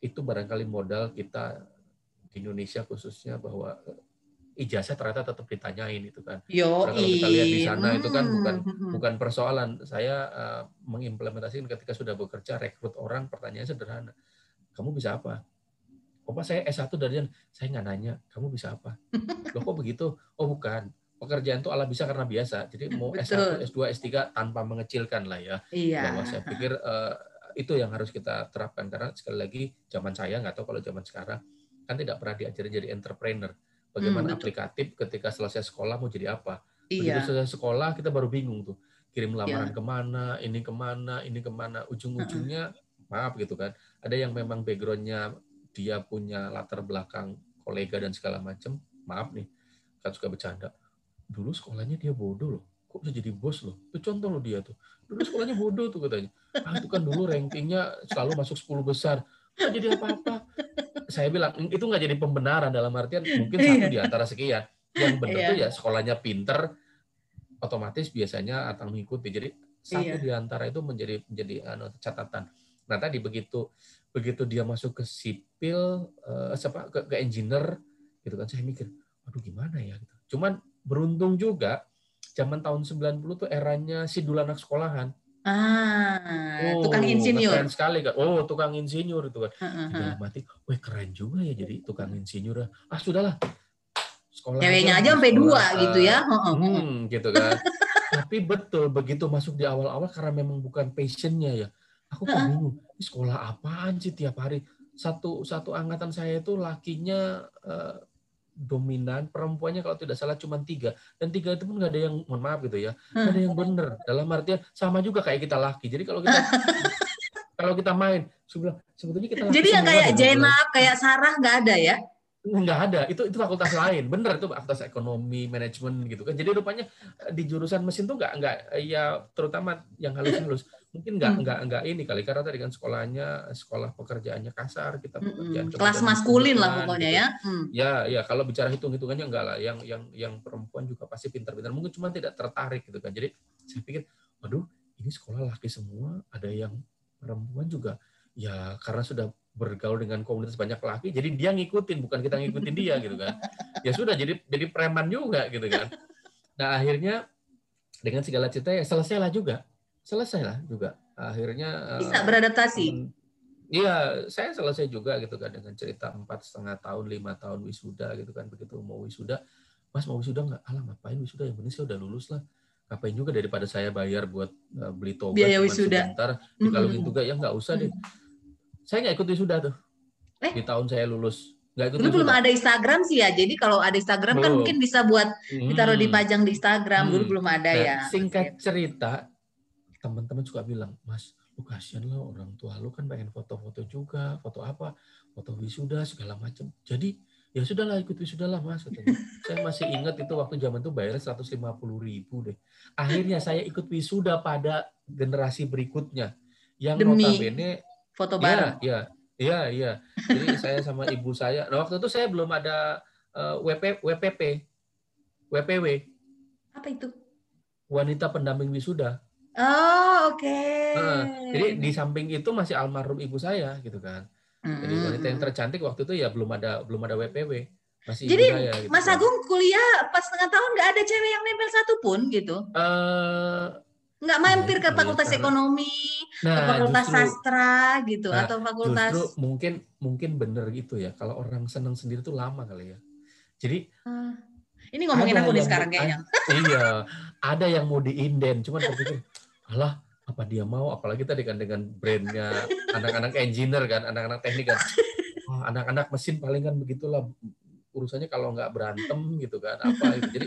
itu barangkali modal kita Indonesia khususnya bahwa ijazah ternyata tetap ditanyain itu kan. Yo, kalau kita lihat di sana hmm. itu kan bukan bukan persoalan. Saya uh, mengimplementasikan ketika sudah bekerja rekrut orang pertanyaannya sederhana. Kamu bisa apa? Pak saya S1 dari saya nggak nanya, kamu bisa apa? *laughs* Loh kok begitu? Oh bukan. Pekerjaan itu Allah bisa karena biasa. Jadi *laughs* mau Betul. S1, S2, S3 tanpa mengecilkan lah ya. Iya. Bahwa saya pikir uh, itu yang harus kita terapkan karena sekali lagi zaman saya nggak tahu kalau zaman sekarang kan tidak pernah diajari jadi entrepreneur bagaimana hmm, aplikatif ketika selesai sekolah mau jadi apa. Begitu iya. selesai sekolah kita baru bingung tuh kirim lamaran iya. ke mana, ini ke mana, ini ke mana, ujung-ujungnya *laughs* maaf gitu kan. Ada yang memang backgroundnya dia punya latar belakang kolega dan segala macam, maaf nih, kan suka bercanda. Dulu sekolahnya dia bodoh loh, kok bisa jadi bos loh. Itu contoh loh dia tuh. Dulu sekolahnya bodoh tuh katanya. Ah itu kan dulu rankingnya selalu masuk 10 besar. Nggak jadi apa-apa saya bilang itu nggak jadi pembenaran dalam artian mungkin satu di antara sekian. Yang benar iya. tuh ya sekolahnya pinter, otomatis biasanya akan mengikuti. Jadi satu iya. di antara itu menjadi menjadi anu, catatan. Nah tadi begitu begitu dia masuk ke sipil, uh, ke, ke engineer, gitu kan saya mikir, aduh gimana ya gitu. Cuman beruntung juga zaman tahun 90 tuh eranya si dulu anak sekolahan Ah, oh, tukang insinyur. Keren sekali kan. Oh, tukang insinyur itu kan. Uh, uh, mati, wah keren juga ya jadi tukang insinyur. Ah, sudahlah. Sekolah Ceweknya aja sampai dua gitu ya. Hmm, gitu kan. *laughs* Tapi betul begitu masuk di awal-awal karena memang bukan passionnya ya. Aku kok bingung. Sekolah apaan sih tiap hari? Satu satu angkatan saya itu lakinya uh, dominan perempuannya kalau tidak salah cuma tiga. Dan tiga itu pun nggak ada yang mohon maaf gitu ya nggak ada yang benar dalam artian sama juga kayak kita laki. Jadi kalau kita *laughs* kalau kita main sebetulnya kita jadi yang kayak Jenab kayak Sarah nggak ada ya nggak ada. Itu itu fakultas lain. Bener itu fakultas ekonomi manajemen gitu kan. Jadi rupanya eh, di jurusan mesin tuh nggak nggak ya terutama yang halus-halus mungkin nggak hmm. nggak nggak ini kali. Karena tadi kan sekolahnya sekolah pekerjaannya kasar kita hmm, pekerjaan hmm. kelas maskulin lah pokoknya gitu. ya. Hmm. ya ya kalau bicara hitung hitungannya enggak lah. Yang yang yang perempuan juga pasti pintar-pintar. Mungkin cuma tidak tertarik gitu kan. Jadi saya pikir waduh ini sekolah laki semua. Ada yang perempuan juga. Ya karena sudah bergaul dengan komunitas banyak laki jadi dia ngikutin bukan kita ngikutin dia gitu kan *laughs* ya sudah jadi jadi preman juga gitu kan nah akhirnya dengan segala cerita ya selesailah juga selesailah juga akhirnya bisa beradaptasi Iya, saya selesai juga gitu kan dengan cerita empat setengah tahun, lima tahun wisuda gitu kan. Begitu mau wisuda, Mas mau wisuda nggak? Alah ngapain wisuda? Yang penting saya udah lulus lah. Ngapain juga daripada saya bayar buat uh, beli toga biaya wisuda. sebentar. Kalau gitu juga ya nggak usah deh. Saya nggak ikut wisuda tuh. Eh? Di tahun saya lulus. Nggak ikut Dulu belum ada Instagram sih ya. Jadi kalau ada Instagram kan belum. kan mungkin bisa buat ditaruh dipajang di Instagram. Dulu hmm. belum ada nah, ya. Singkat cerita, teman-teman suka bilang, Mas, lu kasihan lah orang tua lu kan pengen foto-foto juga, foto apa, foto wisuda segala macam. Jadi ya sudahlah ikut wisuda lah mas. *laughs* saya masih ingat itu waktu zaman itu bayarnya 150 ribu deh. Akhirnya saya ikut wisuda pada generasi berikutnya yang Demi notabene foto bareng. Ya, ya, iya, Jadi saya sama *laughs* ibu saya. Nah waktu itu saya belum ada uh, eh, WP, WPP, WPW. Apa itu? Wanita pendamping wisuda. Oh, oke. Okay. Nah, jadi di samping itu masih almarhum ibu saya gitu kan. Mm-hmm. Jadi wanita yang tercantik waktu itu ya belum ada belum ada WPW. Masih Jadi saya, gitu Mas kan. Agung kuliah pas setengah tahun nggak ada cewek yang nempel satu pun gitu? Uh, nggak mampir ke fakultas karena, ekonomi, nah, ke fakultas justru, sastra gitu nah, atau fakultas justru mungkin mungkin bener gitu ya. Kalau orang senang sendiri tuh lama kali ya. Jadi uh, ini ngomongin aku nih sekarang kayaknya. Iya, ada yang mau diinden, cuman berpikir alah apa dia mau apalagi tadi kan dengan brandnya anak-anak engineer kan anak-anak teknik kan oh, anak-anak mesin paling kan begitulah urusannya kalau nggak berantem gitu kan apa gitu jadi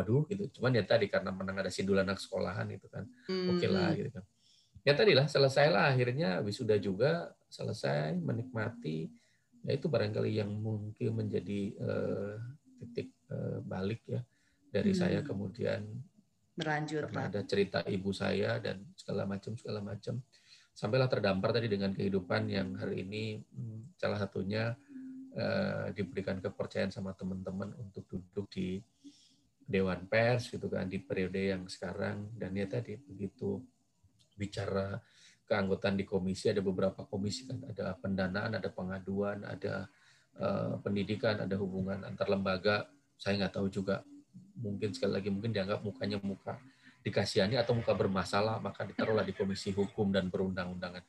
waduh gitu. Cuman ya tadi karena menang ada sidul anak sekolahan itu kan. Oke okay lah hmm. gitu kan. Ya tadi lah selesailah akhirnya wisuda juga selesai menikmati. Ya itu barangkali yang mungkin menjadi uh, titik uh, balik ya dari hmm. saya kemudian berlanjut karena ada cerita ibu saya dan segala macam segala macam. Sampailah terdampar tadi dengan kehidupan yang hari ini hmm, salah satunya uh, diberikan kepercayaan sama teman-teman untuk duduk di dewan pers gitu kan di periode yang sekarang dan ya tadi begitu bicara keanggotaan di komisi ada beberapa komisi kan ada pendanaan ada pengaduan ada uh, pendidikan, ada hubungan antar lembaga. Saya nggak tahu juga. Mungkin sekali lagi mungkin dianggap mukanya muka dikasihani atau muka bermasalah maka ditaruhlah di komisi hukum dan perundang-undangan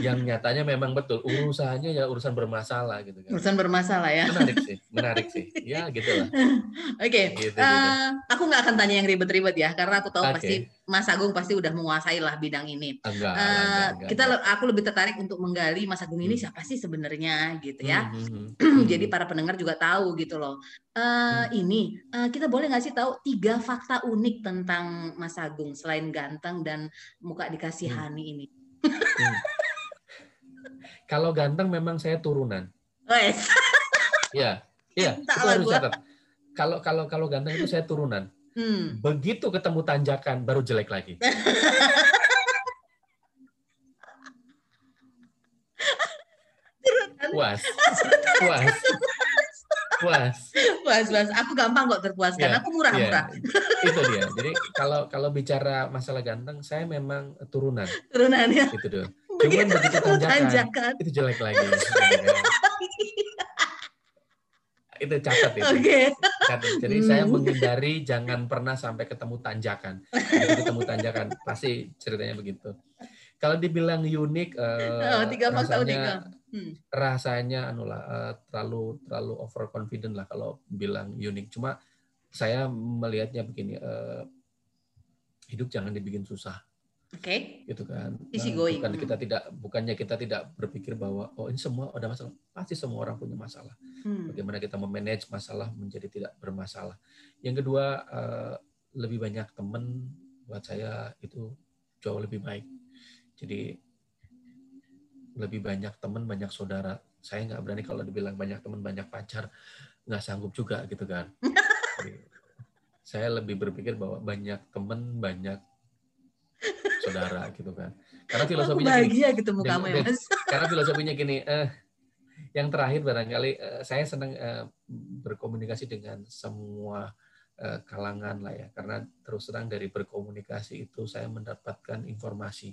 yang nyatanya memang betul urusannya ya urusan bermasalah gitu kan urusan bermasalah ya menarik sih menarik sih ya gitulah *laughs* oke okay. gitu, uh, gitu. Eh, aku nggak akan tanya yang ribet-ribet ya karena aku tahu okay. pasti Mas Agung pasti udah menguasai lah bidang ini. Enggak, uh, enggak, enggak, kita aku lebih tertarik untuk menggali Mas Agung ini hmm. siapa sih sebenarnya gitu ya. Hmm, hmm, hmm. *clears throat* Jadi para pendengar juga tahu gitu loh. Uh, hmm. Ini uh, kita boleh nggak sih tahu tiga fakta unik tentang Mas Agung selain ganteng dan muka dikasihani hmm. ini. Hmm. *laughs* Kalau ganteng memang saya turunan. Iya, iya. *laughs* Itu harus catat. Kalau kalau kalau ganteng itu saya turunan. Hmm. Begitu ketemu tanjakan baru jelek lagi. *laughs* puas, puas, puas, puas, puas. Aku gampang kok terpuaskan. Ya, aku murah-murah. Ya. Itu dia. Jadi kalau kalau bicara masalah ganteng, saya memang turunan. Turunan ya. Itu dong. Cuman begitu tanjakan, tanjakan, itu jelek lagi. Itu catat itu. Okay. Catat. Jadi hmm. saya menghindari jangan pernah sampai ketemu tanjakan. Jadi ketemu tanjakan pasti ceritanya begitu. Kalau dibilang unik, uh, oh, tiga rasanya, hmm. rasanya anulah uh, terlalu terlalu overconfident lah kalau bilang unik. Cuma saya melihatnya begini, uh, hidup jangan dibikin susah. Oke. Okay. Gitu kan. Easy nah, going. Bukan kita tidak bukannya kita tidak berpikir bahwa oh ini semua ada masalah. Pasti semua orang punya masalah. Hmm. Bagaimana kita memanage masalah menjadi tidak bermasalah. Yang kedua uh, lebih banyak teman buat saya itu jauh lebih baik. Jadi lebih banyak teman, banyak saudara. Saya nggak berani kalau dibilang banyak teman, banyak pacar, nggak sanggup juga gitu kan. *laughs* Jadi, saya lebih berpikir bahwa banyak teman, banyak saudara gitu kan. Karena filosofinya Aku bahagia gini, ketemu kamu ya Mas. Karena filosofinya gini, eh, yang terakhir barangkali eh, saya senang eh, berkomunikasi dengan semua eh, kalangan lah ya. Karena terus terang dari berkomunikasi itu saya mendapatkan informasi.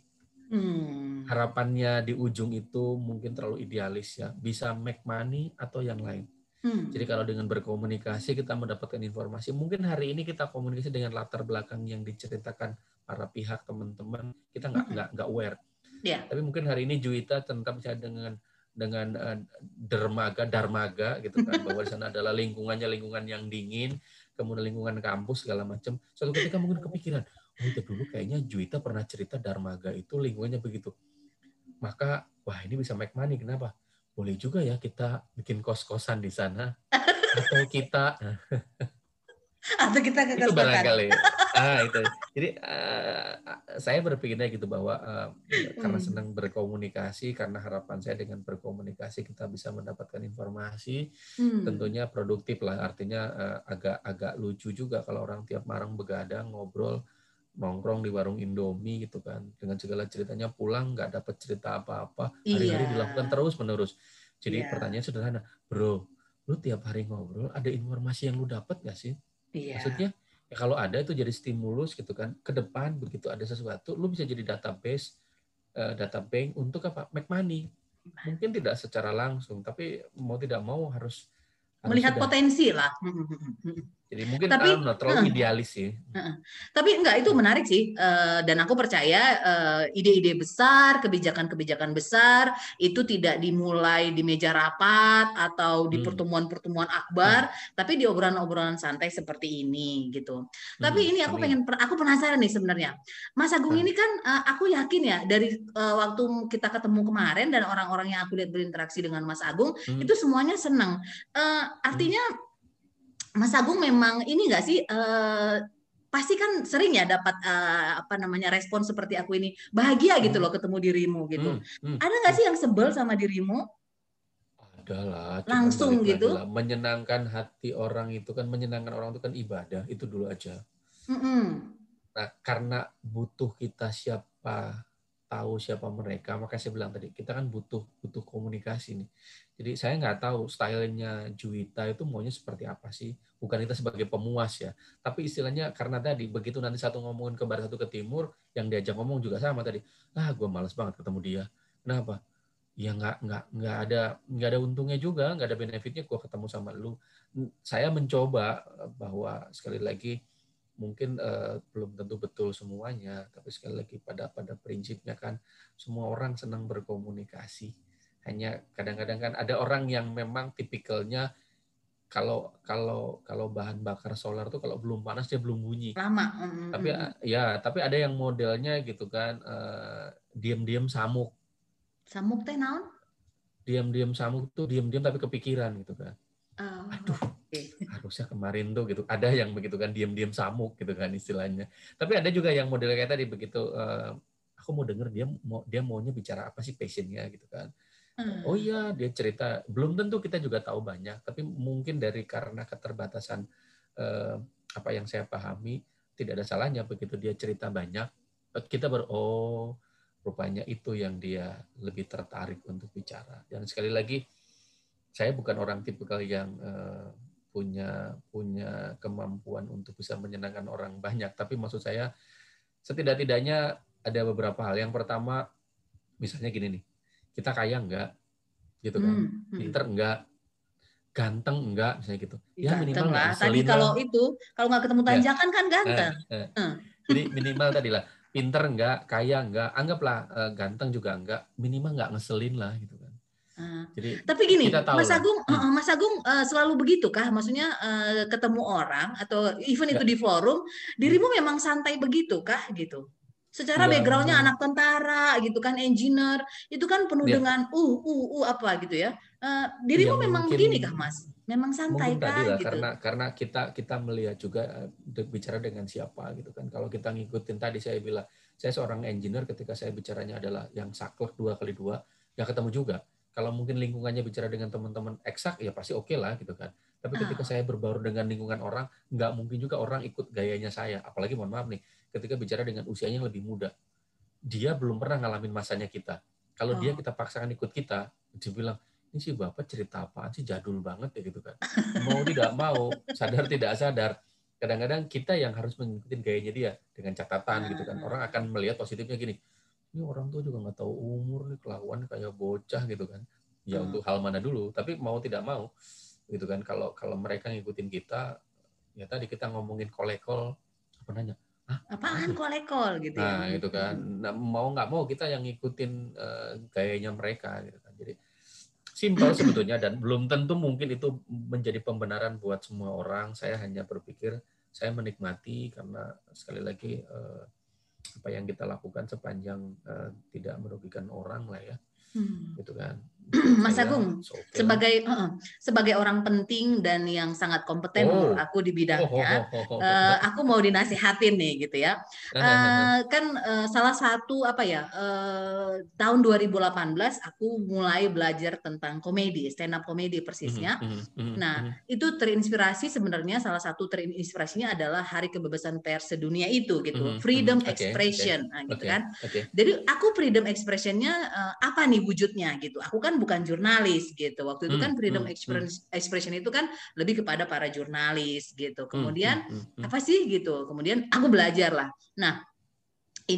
Hmm. Harapannya di ujung itu mungkin terlalu idealis ya, bisa make money atau yang lain. Hmm. Jadi kalau dengan berkomunikasi kita mendapatkan informasi, mungkin hari ini kita komunikasi dengan latar belakang yang diceritakan para pihak teman-teman kita nggak nggak nggak aware. Yeah. Tapi mungkin hari ini Juwita tentang misalnya dengan dengan uh, dermaga darmaga gitu kan bahwa di sana adalah lingkungannya lingkungan yang dingin kemudian lingkungan kampus segala macam. Suatu ketika mungkin kepikiran oh itu dulu kayaknya Juwita pernah cerita darmaga itu lingkungannya begitu. Maka wah ini bisa make money kenapa? Boleh juga ya kita bikin kos-kosan di sana. *laughs* Atau kita *laughs* atau kita ke itu barangkali ah itu jadi uh, saya berpikirnya gitu bahwa uh, karena hmm. senang berkomunikasi karena harapan saya dengan berkomunikasi kita bisa mendapatkan informasi hmm. tentunya produktif lah artinya uh, agak agak lucu juga kalau orang tiap marang begadang ngobrol nongkrong di warung Indomie gitu kan dengan segala ceritanya pulang nggak dapat cerita apa-apa hari-hari iya. dilakukan terus menerus jadi iya. pertanyaan sederhana bro lu tiap hari ngobrol ada informasi yang lu dapat nggak sih Iya. Maksudnya ya kalau ada itu jadi stimulus gitu kan. Ke depan begitu ada sesuatu, lu bisa jadi database, uh, data bank untuk apa? Make money. Mungkin tidak secara langsung, tapi mau tidak mau harus melihat sudah. potensi lah. Jadi mungkin tapi, uh, terlalu uh, idealis sih. Uh, tapi enggak itu menarik sih uh, dan aku percaya ide-ide uh, besar, kebijakan-kebijakan besar itu tidak dimulai di meja rapat atau di hmm. pertemuan-pertemuan akbar, hmm. tapi di obrolan-obrolan santai seperti ini gitu. Hmm. Tapi ini aku pengen aku penasaran nih sebenarnya. Mas Agung hmm. ini kan uh, aku yakin ya dari uh, waktu kita ketemu kemarin dan orang-orang yang aku lihat berinteraksi dengan Mas Agung hmm. itu semuanya senang. Uh, artinya hmm Mas Agung memang ini enggak sih uh, pasti kan sering ya dapat uh, apa namanya respon seperti aku ini bahagia gitu hmm. loh ketemu dirimu gitu. Hmm. Hmm. Ada nggak sih yang sebel sama dirimu? Ada lah. Langsung gitu. Lah. Menyenangkan hati orang itu kan menyenangkan orang itu kan ibadah itu dulu aja. Hmm. Nah karena butuh kita siapa tahu siapa mereka, maka saya bilang tadi kita kan butuh butuh komunikasi nih. Jadi saya nggak tahu stylenya Juwita itu maunya seperti apa sih. Bukan kita sebagai pemuas ya, tapi istilahnya karena tadi begitu nanti satu ngomongin ke barat satu ke timur, yang diajak ngomong juga sama tadi. Ah, gue males banget ketemu dia. Kenapa? ya nggak nggak nggak ada nggak ada untungnya juga nggak ada benefitnya gue ketemu sama lu saya mencoba eh, bahwa sekali lagi mungkin uh, belum tentu betul semuanya tapi sekali lagi pada pada prinsipnya kan semua orang senang berkomunikasi hanya kadang-kadang kan ada orang yang memang tipikalnya kalau kalau kalau bahan bakar solar tuh kalau belum panas dia belum bunyi lama tapi ya tapi ada yang modelnya gitu kan uh, diam-diam samuk Samuk teh naon? Diam-diam samuk tuh diam-diam tapi kepikiran gitu kan. Oh, Aduh, okay. harusnya kemarin tuh gitu. Ada yang begitu kan diam-diam samuk gitu kan istilahnya. Tapi ada juga yang model kayak tadi begitu. Uh, aku mau denger dia mau dia maunya bicara apa sih passionnya gitu kan. Hmm. Oh iya dia cerita. Belum tentu kita juga tahu banyak. Tapi mungkin dari karena keterbatasan uh, apa yang saya pahami tidak ada salahnya begitu dia cerita banyak kita ber oh rupanya itu yang dia lebih tertarik untuk bicara. Dan sekali lagi, saya bukan orang tipikal yang uh, punya punya kemampuan untuk bisa menyenangkan orang banyak, tapi maksud saya setidak-tidaknya ada beberapa hal. Yang pertama, misalnya gini nih, kita kaya enggak, gitu kan, hmm, hmm. pinter enggak, ganteng enggak, misalnya gitu. Ya minimal lah. Tadi kalau itu, kalau nggak ketemu ya. tanjakan ya. kan ganteng. Eh, eh. Hmm. Jadi minimal tadi lah pinter enggak, kaya enggak, anggaplah uh, ganteng juga enggak, minimal enggak ngeselin lah gitu kan. Uh, Jadi tapi gini, Mas Agung, hmm. Mas Agung uh, selalu begitu kah? Maksudnya uh, ketemu orang atau even itu di forum, dirimu memang santai begitu kah gitu? Secara ya, backgroundnya anak tentara gitu kan, engineer, itu kan penuh ya. dengan uh uh uh apa gitu ya. Uh, dirimu ya, memang begini kah, Mas? memang santai Mungkin tadi lah, gitu. karena karena kita kita melihat juga uh, bicara dengan siapa gitu kan kalau kita ngikutin tadi saya bilang saya seorang engineer ketika saya bicaranya adalah yang saklek dua kali dua ya ketemu juga kalau mungkin lingkungannya bicara dengan teman-teman eksak ya pasti oke okay lah gitu kan tapi ketika ah. saya berbaur dengan lingkungan orang nggak mungkin juga orang ikut gayanya saya apalagi mohon maaf nih ketika bicara dengan usianya yang lebih muda. Dia belum pernah ngalamin masanya kita. Kalau oh. dia kita paksakan ikut kita dia bilang ini sih bapak cerita apaan sih? Jadul banget ya gitu kan. *laughs* Mau tidak mau sadar tidak sadar. Kadang-kadang kita yang harus mengikuti gayanya dia dengan catatan gitu kan. Orang akan melihat positifnya gini ini orang tuh juga nggak tahu umur nih kelakuan kayak bocah gitu kan. Ya hmm. untuk hal mana dulu tapi mau tidak mau gitu kan. Kalau kalau mereka ngikutin kita ya tadi kita ngomongin kolekol apa nanya apaan kolekol gitu ya? Nah, itu kan. Nah, mau nggak mau kita yang ngikutin uh, gayanya mereka gitu kan. Jadi simpel sebetulnya dan belum tentu mungkin itu menjadi pembenaran buat semua orang. Saya hanya berpikir saya menikmati karena sekali lagi eh, apa yang kita lakukan sepanjang eh, tidak merugikan orang lah ya, hmm. gitu kan. *clears throat* Mas Agung okay. sebagai uh, sebagai orang penting dan yang sangat kompeten oh. aku di bidangnya, oh, oh, oh, oh, uh, aku mau dinasihatin nih gitu ya. Uh, kan uh, salah satu apa ya uh, tahun 2018 aku mulai belajar tentang komedi, stand up komedi persisnya. Mm -hmm, nah mm -hmm. itu terinspirasi sebenarnya salah satu terinspirasinya adalah Hari Kebebasan Pers Sedunia itu gitu, mm -hmm, freedom okay, expression, okay, nah, gitu okay, kan. Okay. Jadi aku freedom expressionnya uh, apa nih wujudnya gitu. Aku kan bukan jurnalis gitu. Waktu itu hmm, kan freedom hmm, hmm. expression itu kan lebih kepada para jurnalis gitu. Kemudian apa sih gitu. Kemudian aku belajar lah. Nah,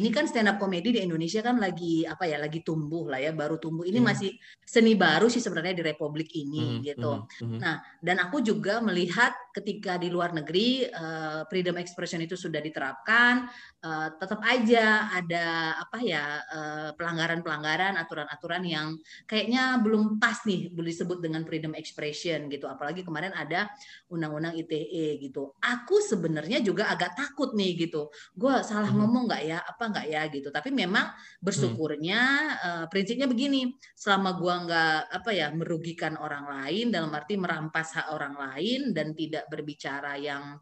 ini kan stand up comedy di Indonesia kan lagi apa ya lagi tumbuh lah ya baru tumbuh ini hmm. masih seni baru sih sebenarnya di Republik ini hmm. gitu. Hmm. Nah dan aku juga melihat ketika di luar negeri uh, freedom expression itu sudah diterapkan uh, tetap aja ada apa ya uh, pelanggaran-pelanggaran aturan-aturan yang kayaknya belum pas nih boleh disebut dengan freedom expression gitu. Apalagi kemarin ada undang-undang ITE gitu. Aku sebenarnya juga agak takut nih gitu. Gue salah hmm. ngomong nggak ya? apa nggak ya gitu tapi memang bersyukurnya hmm. uh, prinsipnya begini selama gua nggak apa ya merugikan orang lain dalam arti merampas hak orang lain dan tidak berbicara yang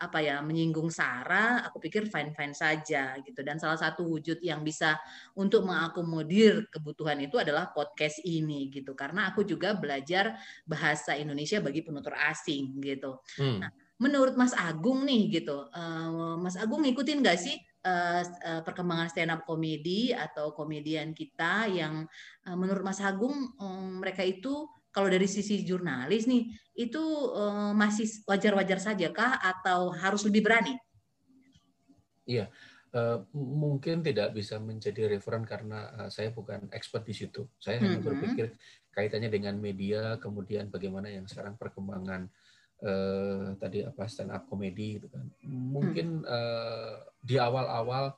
apa ya menyinggung sara aku pikir fine fine saja gitu dan salah satu wujud yang bisa untuk mengakomodir kebutuhan itu adalah podcast ini gitu karena aku juga belajar bahasa Indonesia bagi penutur asing gitu hmm. nah, menurut Mas Agung nih gitu uh, Mas Agung ngikutin nggak sih uh, perkembangan stand up komedi atau komedian kita yang uh, menurut Mas Agung um, mereka itu kalau dari sisi jurnalis nih itu uh, masih wajar-wajar saja kah atau harus lebih berani? Iya, Uh, mungkin tidak bisa menjadi referen karena uh, saya bukan expert di situ. Saya mm -hmm. hanya berpikir kaitannya dengan media, kemudian bagaimana yang sekarang perkembangan uh, tadi apa stand up comedy gitu kan. Mungkin uh, di awal-awal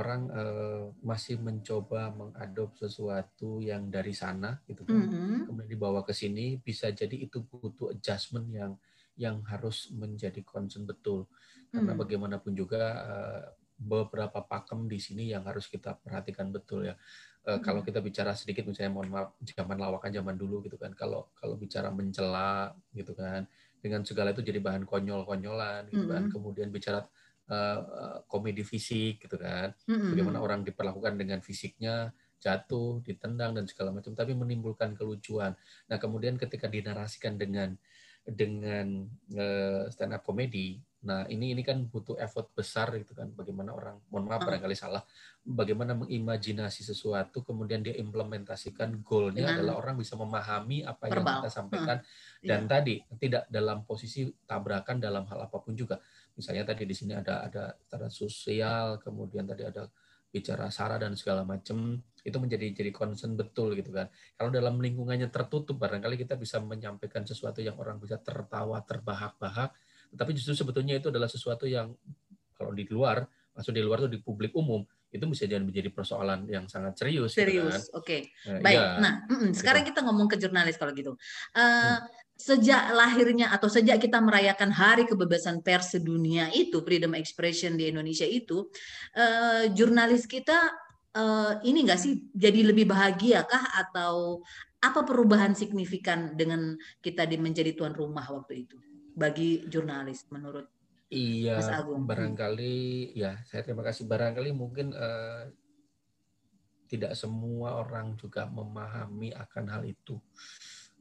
orang uh, masih mencoba mengadop sesuatu yang dari sana gitu kan. Mm -hmm. Kemudian dibawa ke sini bisa jadi itu butuh adjustment yang yang harus menjadi concern betul. Karena mm. bagaimanapun juga uh, beberapa pakem di sini yang harus kita perhatikan betul ya. Uh, hmm. Kalau kita bicara sedikit misalnya mohon maaf zaman lawakan zaman dulu gitu kan. Kalau kalau bicara mencela gitu kan dengan segala itu jadi bahan konyol-konyolan gitu kan. Hmm. Kemudian bicara uh, komedi fisik gitu kan. Hmm. Bagaimana orang diperlakukan dengan fisiknya jatuh, ditendang dan segala macam tapi menimbulkan kelucuan. Nah, kemudian ketika dinarasikan dengan dengan uh, stand up comedy Nah, ini ini kan butuh effort besar gitu kan. Bagaimana orang, mohon maaf barangkali salah, bagaimana mengimajinasi sesuatu, kemudian dia implementasikan goalnya Dengan adalah orang bisa memahami apa verbal. yang kita sampaikan. Hmm. Dan yeah. tadi tidak dalam posisi tabrakan dalam hal apa pun juga. Misalnya tadi di sini ada ada secara sosial, kemudian tadi ada bicara sara dan segala macam itu menjadi jadi concern betul gitu kan. Kalau dalam lingkungannya tertutup barangkali kita bisa menyampaikan sesuatu yang orang bisa tertawa, terbahak-bahak tapi justru sebetulnya itu adalah sesuatu yang kalau di luar, masuk di luar itu di publik umum, itu bisa jadi menjadi persoalan yang sangat serius. Gitu serius, kan. oke. Okay. Nah, Baik. Ya, nah, mm, sekarang kita ngomong ke jurnalis kalau gitu. Uh, hmm. Sejak lahirnya atau sejak kita merayakan Hari Kebebasan Pers sedunia itu, Freedom Expression di Indonesia itu, uh, jurnalis kita uh, ini enggak sih jadi lebih bahagia kah atau apa perubahan signifikan dengan kita di menjadi tuan rumah waktu itu? Bagi jurnalis menurut Iya, Mas Agung. barangkali ya saya terima kasih. Barangkali mungkin uh, tidak semua orang juga memahami akan hal itu.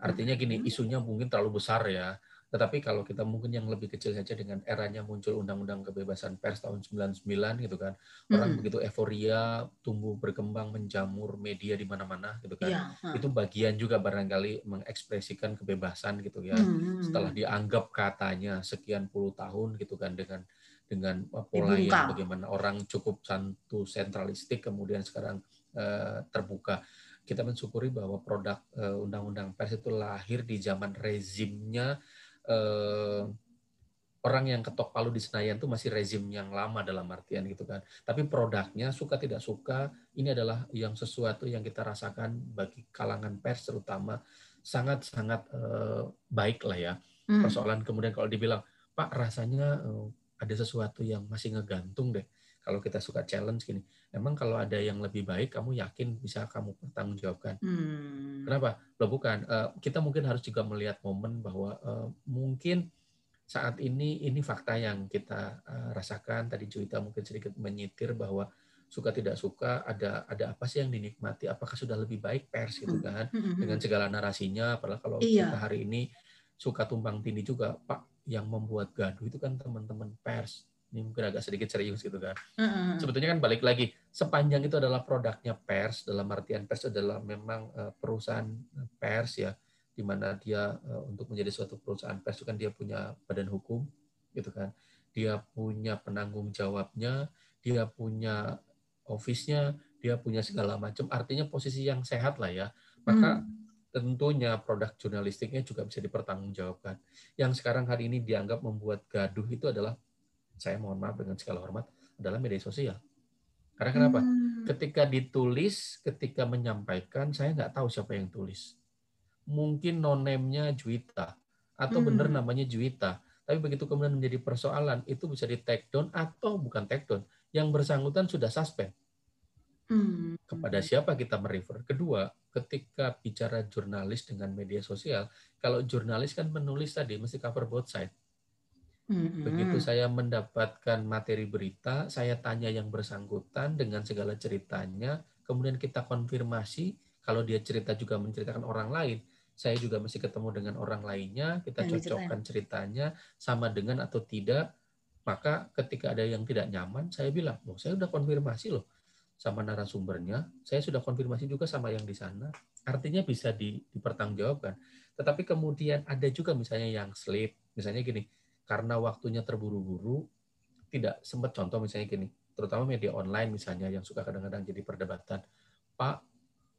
Artinya gini, hmm. isunya mungkin terlalu besar ya. Tetapi kalau kita mungkin yang lebih kecil saja dengan eranya muncul Undang-Undang Kebebasan Pers tahun 99 gitu kan. Orang hmm. begitu euforia, tumbuh berkembang, menjamur media di mana-mana gitu kan. Ya, Itu bagian juga barangkali mengekspresikan kebebasan gitu ya. Hmm. Setelah dianggap katanya sekian puluh tahun gitu kan dengan dengan pola Dibuka. yang bagaimana orang cukup santu sentralistik kemudian sekarang uh, terbuka kita mensyukuri bahwa produk uh, undang-undang pers itu lahir di zaman rezimnya eh, orang yang ketok palu di Senayan itu masih rezim yang lama dalam artian gitu kan. Tapi produknya suka tidak suka ini adalah yang sesuatu yang kita rasakan bagi kalangan pers terutama sangat-sangat eh, baik lah ya. Hmm. Persoalan kemudian kalau dibilang Pak rasanya eh, ada sesuatu yang masih ngegantung deh. Kalau kita suka challenge gini, emang kalau ada yang lebih baik, kamu yakin bisa kamu pertanggungjawabkan? Hmm. Kenapa? Loh bukan. Uh, kita mungkin harus juga melihat momen bahwa uh, mungkin saat ini ini fakta yang kita uh, rasakan. Tadi Juwita mungkin sedikit menyitir bahwa suka tidak suka ada ada apa sih yang dinikmati? Apakah sudah lebih baik pers gitu hmm. kan hmm. dengan segala narasinya? Padahal kalau iya. kita hari ini suka tumpang tindih juga, Pak yang membuat gaduh itu kan teman-teman pers ini mungkin agak sedikit serius gitu kan. Mm-hmm. Sebetulnya kan balik lagi, sepanjang itu adalah produknya pers, dalam artian pers adalah memang uh, perusahaan pers ya, di mana dia uh, untuk menjadi suatu perusahaan pers itu kan dia punya badan hukum, gitu kan. Dia punya penanggung jawabnya, dia punya office-nya, dia punya segala macam. Artinya posisi yang sehat lah ya. Maka mm tentunya produk jurnalistiknya juga bisa dipertanggungjawabkan. Yang sekarang hari ini dianggap membuat gaduh itu adalah saya mohon maaf dengan segala hormat adalah media sosial. Karena kenapa? Hmm. Ketika ditulis, ketika menyampaikan, saya nggak tahu siapa yang tulis. Mungkin noname-nya Juwita atau hmm. benar namanya Juwita. Tapi begitu kemudian menjadi persoalan, itu bisa di take down atau bukan take down. Yang bersangkutan sudah suspend. Hmm. Kepada siapa kita merefer? Kedua, ketika bicara jurnalis dengan media sosial, kalau jurnalis kan menulis tadi mesti cover both side. Mm-hmm. Begitu saya mendapatkan materi berita, saya tanya yang bersangkutan dengan segala ceritanya, kemudian kita konfirmasi kalau dia cerita juga menceritakan orang lain, saya juga masih ketemu dengan orang lainnya, kita yang cocokkan ceritanya sama dengan atau tidak, maka ketika ada yang tidak nyaman, saya bilang, "Oh, saya sudah konfirmasi loh sama narasumbernya, saya sudah konfirmasi juga sama yang di sana." Artinya bisa di, dipertanggungjawabkan. Tetapi kemudian ada juga misalnya yang slip, misalnya gini, karena waktunya terburu-buru tidak sempat contoh misalnya gini terutama media online misalnya yang suka kadang-kadang jadi perdebatan. Pak,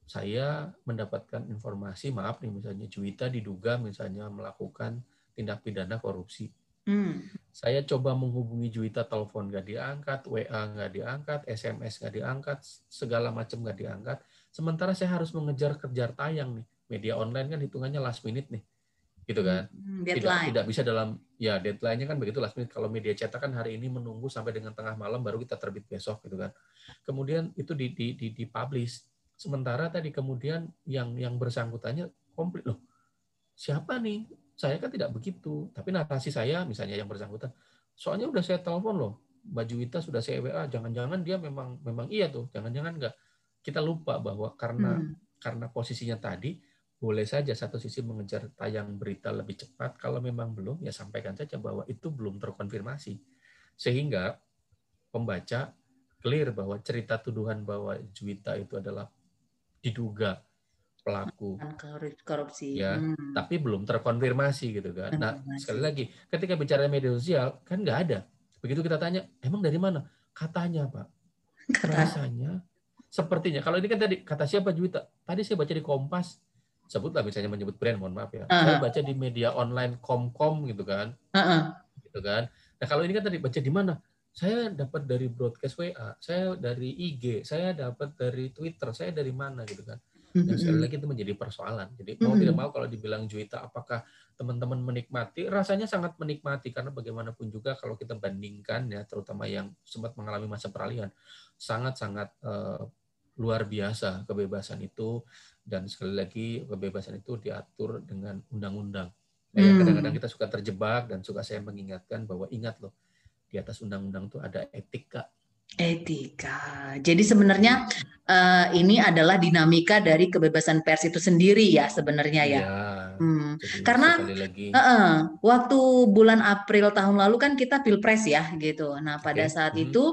saya mendapatkan informasi, maaf nih misalnya Juwita diduga misalnya melakukan tindak pidana korupsi. Hmm. Saya coba menghubungi Juwita, telepon nggak diangkat, WA nggak diangkat, SMS nggak diangkat, segala macam nggak diangkat. Sementara saya harus mengejar kejar tayang nih. Media online kan hitungannya last minute nih gitu kan? Hmm, tidak tidak bisa dalam ya deadline-nya kan begitu last minute. Kalau media cetak kan hari ini menunggu sampai dengan tengah malam baru kita terbit besok gitu kan. Kemudian itu di di di, di publish. Sementara tadi kemudian yang yang bersangkutannya komplit loh. Siapa nih? Saya kan tidak begitu. Tapi narasi saya misalnya yang bersangkutan soalnya udah saya telepon loh. Mbak Juwita sudah saya WA jangan-jangan dia memang memang iya tuh. Jangan-jangan enggak kita lupa bahwa karena hmm. karena posisinya tadi boleh saja satu sisi mengejar tayang berita lebih cepat. Kalau memang belum, ya sampaikan saja bahwa itu belum terkonfirmasi. Sehingga pembaca clear bahwa cerita tuduhan bahwa Juwita itu adalah diduga pelaku korupsi ya hmm. tapi belum terkonfirmasi gitu kan nah sekali lagi ketika bicara media sosial kan nggak ada begitu kita tanya emang dari mana katanya pak Kata. rasanya sepertinya kalau ini kan tadi kata siapa Juwita tadi saya baca di Kompas sebutlah misalnya menyebut brand mohon maaf ya. Uh -huh. saya baca di media online komkom gitu kan. Uh -huh. gitu kan. Nah kalau ini kan tadi baca di mana? Saya dapat dari broadcast WA saya dari IG saya dapat dari Twitter saya dari mana gitu kan. Dan sekali lagi itu menjadi persoalan. Jadi mau tidak mau kalau dibilang Juwita apakah teman-teman menikmati? Rasanya sangat menikmati karena bagaimanapun juga kalau kita bandingkan ya terutama yang sempat mengalami masa peralihan sangat-sangat uh, luar biasa kebebasan itu dan sekali lagi kebebasan itu diatur dengan undang-undang. Nah, hmm. kadang-kadang kita suka terjebak dan suka saya mengingatkan bahwa ingat loh di atas undang-undang itu ada etika. Etika. Jadi sebenarnya uh, ini adalah dinamika dari kebebasan pers itu sendiri ya sebenarnya ya. ya hmm. Karena lagi. Uh -uh, waktu bulan April tahun lalu kan kita pilpres ya gitu. Nah pada okay. saat hmm. itu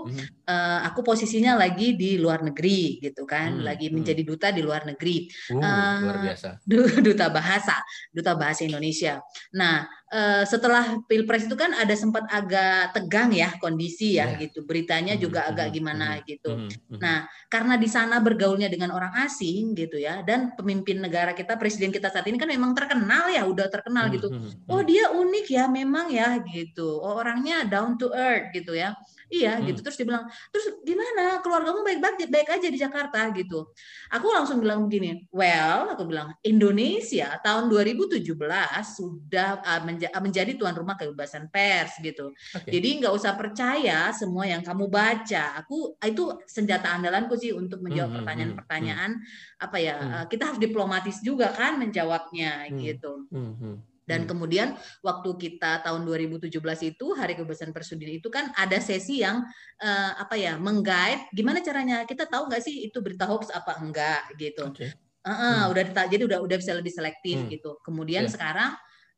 uh, aku posisinya lagi di luar negeri gitu kan, hmm. lagi hmm. menjadi duta di luar negeri. Uh, uh, luar biasa. *laughs* Duta bahasa, duta bahasa Indonesia. Nah uh, setelah pilpres itu kan ada sempat agak tegang ya kondisi ya yeah. gitu. Beritanya hmm. juga agak gimana gitu. Nah karena di sana bergaulnya dengan orang asing gitu ya dan pemimpin negara kita presiden kita saat ini kan memang terkenal ya udah terkenal gitu oh dia unik ya memang ya gitu oh orangnya down to earth gitu ya iya hmm. gitu terus dia bilang terus gimana keluargamu baik-baik baik aja di Jakarta gitu aku langsung bilang begini well aku bilang Indonesia tahun 2017 sudah uh, menja menjadi tuan rumah kebebasan pers gitu okay. jadi nggak usah percaya semua yang kamu baca aku itu senjata andalanku sih untuk menjawab hmm, hmm, pertanyaan-pertanyaan hmm, apa ya hmm. kita harus diplomatis juga kan menjawabnya hmm. gitu. Hmm. Hmm. Dan kemudian waktu kita tahun 2017 itu Hari Kebebasan Persudin itu kan ada sesi yang uh, apa ya menggait gimana caranya kita tahu nggak sih itu berita hoax apa enggak gitu. Okay. Uh -uh, hmm. udah jadi udah udah bisa lebih selektif hmm. gitu. Kemudian yeah. sekarang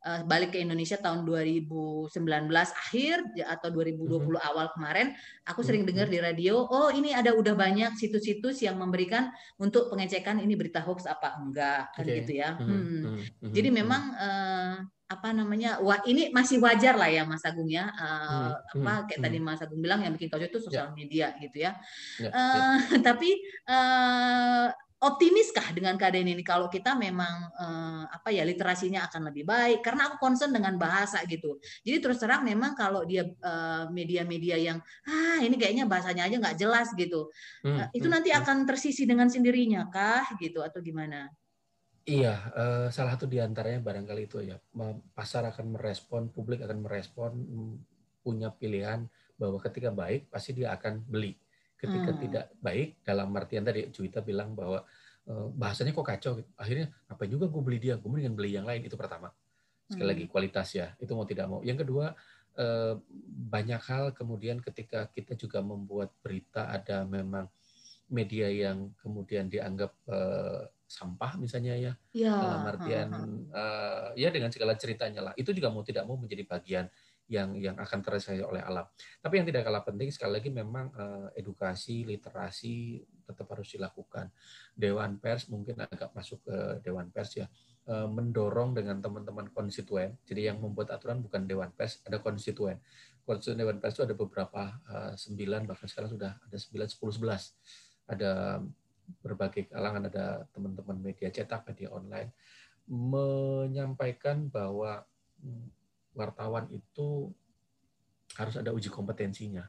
uh, balik ke Indonesia tahun 2019 akhir atau 2020 mm-hmm. awal kemarin, aku sering dengar mm-hmm. di radio, oh ini ada udah banyak situs-situs yang memberikan untuk pengecekan ini berita hoax apa enggak kan okay. gitu ya. Mm-hmm. Hmm. Mm-hmm. Jadi memang uh, apa namanya wah ini masih wajar lah ya Mas Agung ya uh, hmm, apa kayak hmm. tadi Mas Agung bilang yang bikin kau itu sosial yeah. media gitu ya, yeah, uh, yeah. *laughs* tapi uh, optimiskah dengan keadaan ini kalau kita memang eh, apa ya literasinya akan lebih baik? Karena aku concern dengan bahasa gitu. Jadi terus terang memang kalau dia eh, media-media yang ah ini kayaknya bahasanya aja nggak jelas gitu. Hmm, eh, itu hmm, nanti hmm. akan tersisi dengan sendirinya kah gitu atau gimana? Iya, eh, salah satu di antaranya barangkali itu ya, pasar akan merespon, publik akan merespon, mm, punya pilihan bahwa ketika baik pasti dia akan beli ketika hmm. tidak baik dalam artian tadi Juwita bilang bahwa uh, bahasanya kok kacau gitu. akhirnya apa juga gue beli dia gue mendingan beli yang lain itu pertama sekali hmm. lagi kualitas ya itu mau tidak mau yang kedua uh, banyak hal kemudian ketika kita juga membuat berita ada memang media yang kemudian dianggap uh, sampah misalnya ya, ya dalam artian uh, ya dengan segala ceritanya lah itu juga mau tidak mau menjadi bagian yang yang akan terrealisasi oleh alam. Tapi yang tidak kalah penting sekali lagi memang uh, edukasi, literasi tetap harus dilakukan. Dewan pers mungkin agak masuk ke dewan pers ya uh, mendorong dengan teman-teman konstituen. Jadi yang membuat aturan bukan dewan pers, ada konstituen. konstituen Dewan Pers itu ada beberapa uh, sembilan bahkan sekarang sudah ada sembilan sepuluh sebelas ada berbagai kalangan ada teman-teman media cetak media online menyampaikan bahwa mm, wartawan itu harus ada uji kompetensinya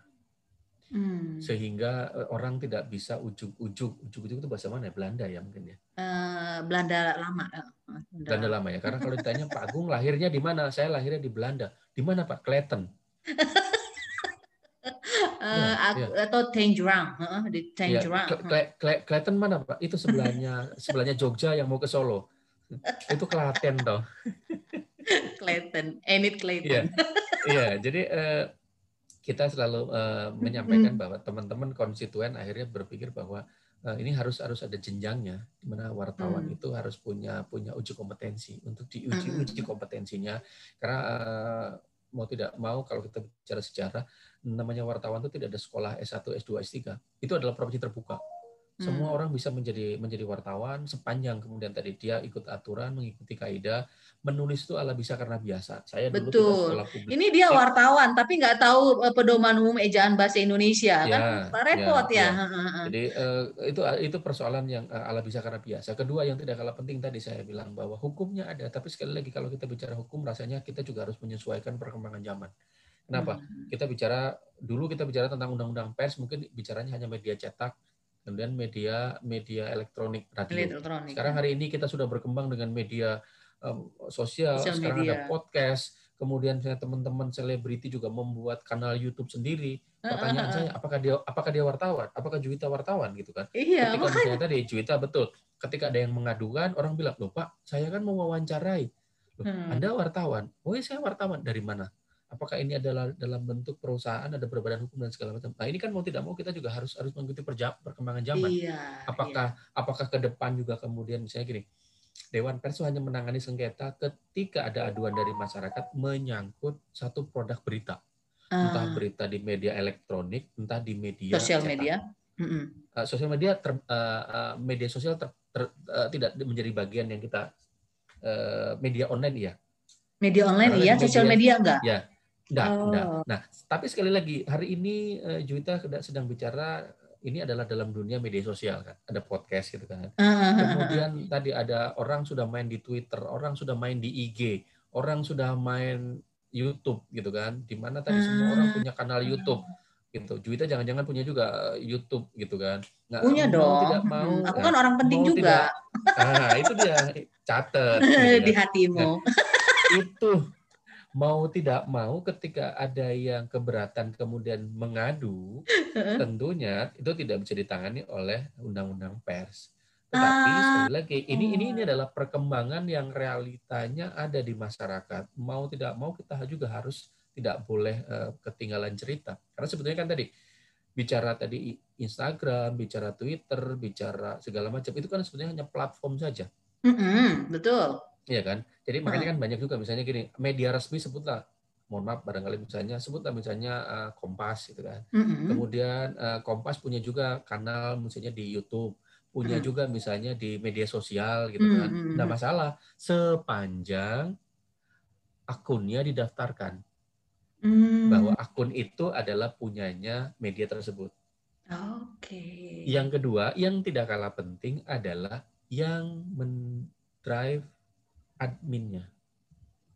Hmm. Sehingga eh, orang tidak bisa ujuk-ujuk, ujuk-ujuk itu bahasa mana ya? Belanda ya mungkin ya? Uh, Belanda lama. Belanda. Belanda lama ya. Karena kalau ditanya Pak Agung lahirnya di mana? Saya lahirnya di Belanda. Di mana Pak? Kleten. uh, *laughs* ya, ya. atau Tangerang, uh, di Tangerang. Ya, Klaten mana Pak? Itu sebelahnya sebelahnya Jogja yang mau ke Solo. Itu Klaten toh. *laughs* Klaten, Enid Klaten. Iya, ya, jadi uh, kita selalu uh, menyampaikan bahwa teman-teman konstituen akhirnya berpikir bahwa uh, ini harus harus ada jenjangnya di mana wartawan hmm. itu harus punya punya uji kompetensi. Untuk diuji uji kompetensinya karena uh, mau tidak mau kalau kita bicara sejarah namanya wartawan itu tidak ada sekolah S1, S2, S3 itu adalah profesi terbuka semua hmm. orang bisa menjadi menjadi wartawan sepanjang kemudian tadi dia ikut aturan, mengikuti kaidah, menulis itu ala bisa karena biasa. Saya dulu Betul. sekolah publik. Ini dia wartawan tapi nggak tahu eh, pedoman umum ejaan bahasa Indonesia ya, kan repot ya. ya. ya. Jadi uh, itu itu persoalan yang uh, ala bisa karena biasa. Kedua yang tidak kalah penting tadi saya bilang bahwa hukumnya ada, tapi sekali lagi kalau kita bicara hukum rasanya kita juga harus menyesuaikan perkembangan zaman. Kenapa? Hmm. Kita bicara dulu kita bicara tentang undang-undang pers mungkin bicaranya hanya media cetak kemudian media media elektronik radio. Elektronik. Sekarang hari ini kita sudah berkembang dengan media um, sosial, Social sekarang media. ada podcast, kemudian saya teman-teman selebriti juga membuat kanal YouTube sendiri. Pertanyaan uh, uh, uh. saya, apakah dia apakah dia wartawan? Apakah Juwita wartawan gitu kan? Iya, ketika misalnya tadi Juwita betul. Ketika ada yang mengadukan, orang bilang, "Loh, Pak, saya kan mau wawancarai." Loh, hmm. Anda wartawan? Oh, iya, saya wartawan. Dari mana? Apakah ini adalah dalam bentuk perusahaan ada berbadan hukum dan segala macam. Nah ini kan mau tidak mau kita juga harus harus mengikuti perkembangan zaman. Iya, apakah iya. apakah ke depan juga kemudian misalnya gini, Dewan Pers hanya menangani sengketa ketika ada aduan dari masyarakat menyangkut satu produk berita, entah berita di media elektronik, entah di media sosial media. Uh, sosial media ter, uh, uh, media sosial ter, ter, uh, tidak menjadi bagian yang kita uh, media online ya. Media online iya, sosial media enggak? Ya, Enggak, oh. enggak. Nah, tapi sekali lagi hari ini uh, Juwita sedang bicara ini adalah dalam dunia media sosial kan, ada podcast gitu kan. Uh, Kemudian tadi ada orang sudah main di Twitter, orang sudah main di IG, orang sudah main YouTube gitu kan. Di mana tadi semua orang punya kanal YouTube gitu. Juwita jangan-jangan punya juga eh, YouTube gitu kan. Nggak, punya mau, dong. Tidak mau. Aku kan orang penting juga. Tidak, nah, itu dia *laughs* catat gitu kan. di hatimu. Nah, itu mau tidak mau ketika ada yang keberatan kemudian mengadu, tentunya itu tidak bisa ditangani oleh undang-undang pers. Tetapi ah. sekali lagi ini ini ini adalah perkembangan yang realitanya ada di masyarakat. Mau tidak mau kita juga harus tidak boleh uh, ketinggalan cerita. Karena sebetulnya kan tadi bicara tadi Instagram, bicara Twitter, bicara segala macam itu kan sebetulnya hanya platform saja. Mm -hmm, betul. Iya kan? Jadi makanya kan banyak juga misalnya gini, media resmi sebutlah mohon maaf barangkali misalnya sebutlah misalnya uh, Kompas gitu kan. Mm-hmm. Kemudian uh, Kompas punya juga kanal misalnya di YouTube, punya mm-hmm. juga misalnya di media sosial gitu kan. Mm-hmm. Nah, masalah sepanjang akunnya didaftarkan. Mm. Bahwa akun itu adalah punyanya media tersebut. Oke. Okay. Yang kedua, yang tidak kalah penting adalah yang mendrive adminnya.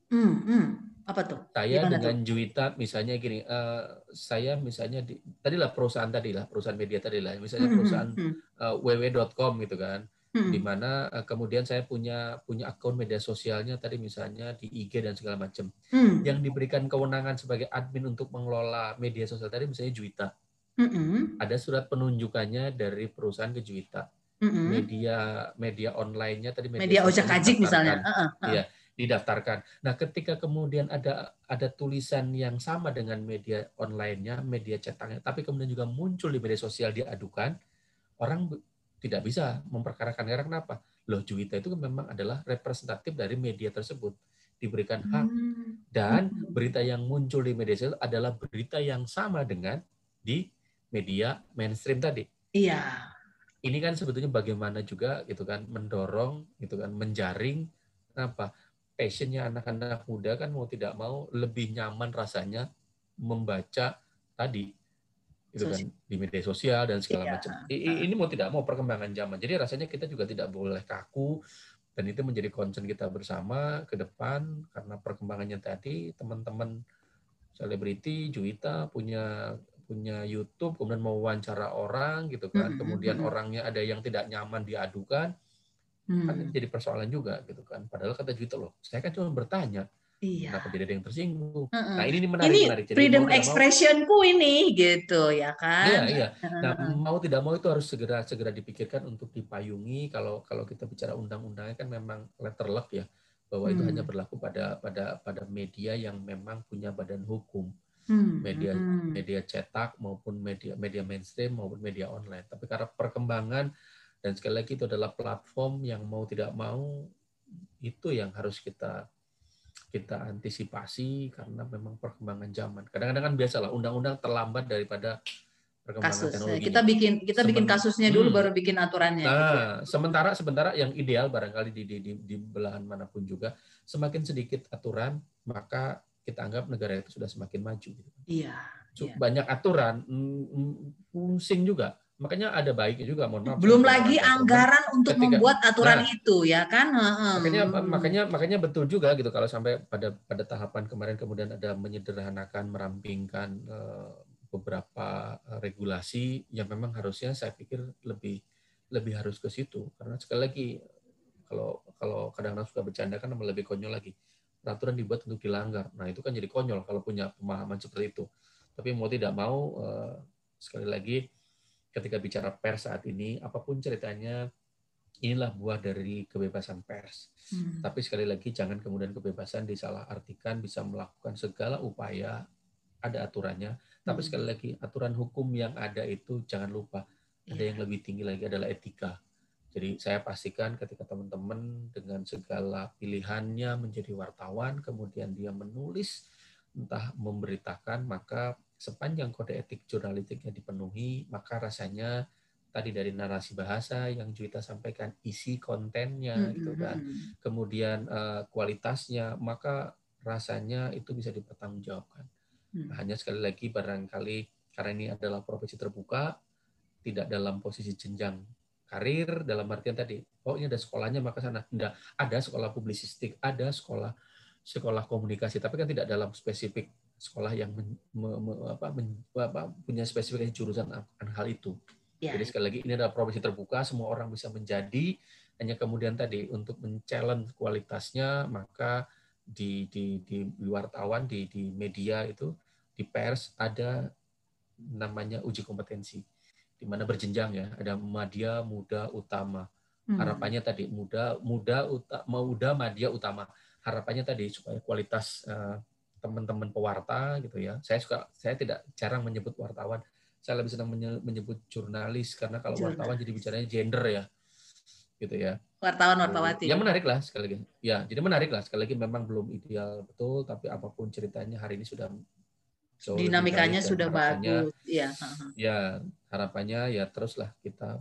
Hmm, hmm. Apa tuh? Saya Gimana dengan tuh? Juwita misalnya gini, uh, saya misalnya di, tadilah perusahaan tadi lah, perusahaan media tadi lah, misalnya hmm, hmm perusahaan hmm. uh, www.com gitu kan, hmm. di mana uh, kemudian saya punya punya akun media sosialnya tadi misalnya di IG dan segala macam, hmm. yang diberikan kewenangan sebagai admin untuk mengelola media sosial tadi misalnya Juwita, hmm. ada surat penunjukannya dari perusahaan ke Juwita mm-hmm. media media online-nya tadi media, media ojek kajik misalnya. Uh. Iya, didaftarkan. Nah, ketika kemudian ada ada tulisan yang sama dengan media online-nya, media cetaknya, tapi kemudian juga muncul di media sosial diadukan, orang tidak bisa memperkarakan karena kenapa? Loh, Juwita itu memang adalah representatif dari media tersebut diberikan hak hmm. dan hmm. berita yang muncul di media sosial adalah berita yang sama dengan di media mainstream tadi. Iya ini kan sebetulnya bagaimana juga gitu kan mendorong gitu kan menjaring apa passionnya anak-anak muda kan mau tidak mau lebih nyaman rasanya membaca tadi itu kan di media sosial dan segala iya. macam. Ini mau tidak mau perkembangan zaman. Jadi rasanya kita juga tidak boleh kaku dan itu menjadi concern kita bersama ke depan karena perkembangannya tadi teman-teman selebriti Juwita punya punya YouTube kemudian mau wawancara orang gitu kan. Kemudian orangnya ada yang tidak nyaman diadukan. Kan jadi persoalan juga gitu kan. Padahal kata Juwita loh, saya kan cuma bertanya Iya. Kenapa jadi ada yang tersinggung? Uh -uh. Nah ini, ini menarik. Ini menarik. Jadi freedom expressionku ini gitu ya kan? Iya iya. Nah mau tidak mau itu harus segera segera dipikirkan untuk dipayungi. Kalau kalau kita bicara undang-undangnya kan memang letter luck ya bahwa hmm. itu hanya berlaku pada pada pada media yang memang punya badan hukum. Hmm. Media hmm. media cetak maupun media media mainstream maupun media online. Tapi karena perkembangan dan sekali lagi itu adalah platform yang mau tidak mau itu yang harus kita kita antisipasi karena memang perkembangan zaman. Kadang-kadang kan biasalah undang-undang terlambat daripada perkembangan Kasus. teknologi. Kita bikin kita bikin kasusnya dulu hmm. baru bikin aturannya. Nah, gitu sementara sementara yang ideal barangkali di, di, di, di belahan mana pun juga semakin sedikit aturan maka kita anggap negara itu sudah semakin maju. Iya. iya. Banyak aturan, pusing juga. Makanya ada baiknya juga mohon maaf. Belum lagi anggaran untuk ketika, membuat aturan nah, itu ya kan? Makanya makanya makanya betul juga gitu. Kalau sampai pada pada tahapan kemarin kemudian ada menyederhanakan merampingkan uh, beberapa eh, regulasi yang memang harusnya saya pikir lebih lebih harus ke situ. Karena sekali lagi kalau kalau kadang-kadang suka bercanda kan lebih konyol lagi peraturan dibuat untuk dilanggar nah itu kan jadi konyol kalau punya pemahaman seperti itu tapi mau tidak mau uh, sekali lagi ketika bicara pers saat ini, apa pun ceritanya, inilah buah dari kebebasan pers. Hmm. Tapi sekali lagi jangan kemudian kebebasan disalahartikan bisa melakukan segala upaya ada aturannya. Tapi hmm. sekali lagi aturan hukum yang ada itu jangan lupa ada yeah. yang lebih tinggi lagi adalah etika. Jadi saya pastikan ketika teman-teman dengan segala pilihannya menjadi wartawan, kemudian dia menulis entah memberitakan, maka sepanjang kode etik jurnalistiknya dipenuhi, maka rasanya tadi dari narasi bahasa yang Juwita sampaikan, isi kontennya, mm-hmm. gitu kan, kemudian uh, kualitasnya, maka rasanya itu bisa dipertanggungjawabkan. Mm. Nah, hanya sekali lagi barangkali karena ini adalah profesi terbuka, tidak dalam posisi jenjang karir dalam artian tadi, oh ini ada sekolahnya maka sana. Tidak, ada sekolah publisistik, ada sekolah sekolah komunikasi, tapi kan tidak dalam spesifik sekolah yang men, me, me, apa, men, apa, punya spesifikasi jurusan akan hal itu. Ya. Jadi sekali lagi ini adalah profesi terbuka, semua orang bisa menjadi. Hanya kemudian tadi untuk men-challenge kualitasnya, maka di, di, di, di wartawan, di, di media itu, di pers ada namanya uji kompetensi, di mana berjenjang ya, ada media, muda, utama. Hmm. Harapannya tadi muda, muda, uta, muda, media, utama. Harapannya tadi supaya kualitas uh, teman-teman pewarta gitu ya. Saya suka saya tidak jarang menyebut wartawan. Saya lebih senang menyebut jurnalis karena kalau Jurnal. wartawan jadi bicaranya gender ya. Gitu ya. Wartawan wartawati. Ya menarik lah sekali lagi. Ya, jadi menarik lah sekali lagi memang belum ideal betul tapi apa pun ceritanya hari ini sudah so dinamikanya sudah bagus. Ya. Ya, harapannya ya teruslah kita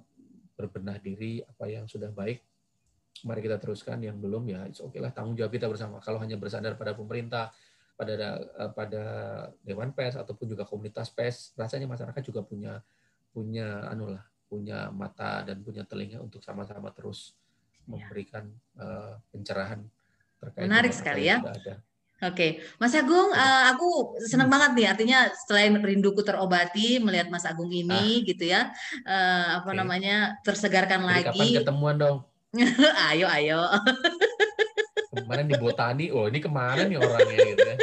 berbenah diri apa yang sudah baik. Mari kita teruskan yang belum ya oke okay lah tanggung jawab kita bersama. Kalau hanya bersandar pada pemerintah pada eh, pada dewan pers ataupun juga komunitas pers rasanya masyarakat juga punya punya anu lah punya mata dan punya telinga untuk sama-sama terus iya. memberikan uh, pencerahan terkait menarik sekali ya Oke, Mas Agung, uh, aku senang banget nih. Artinya selain rinduku terobati melihat Mas Agung ini, ah. gitu ya, uh, apa okay. namanya tersegarkan Jadi lagi. Kapan ketemuan dong? *laughs* ayo, ayo. kemarin di botani oh ini ke mana nih orangnya gitu ya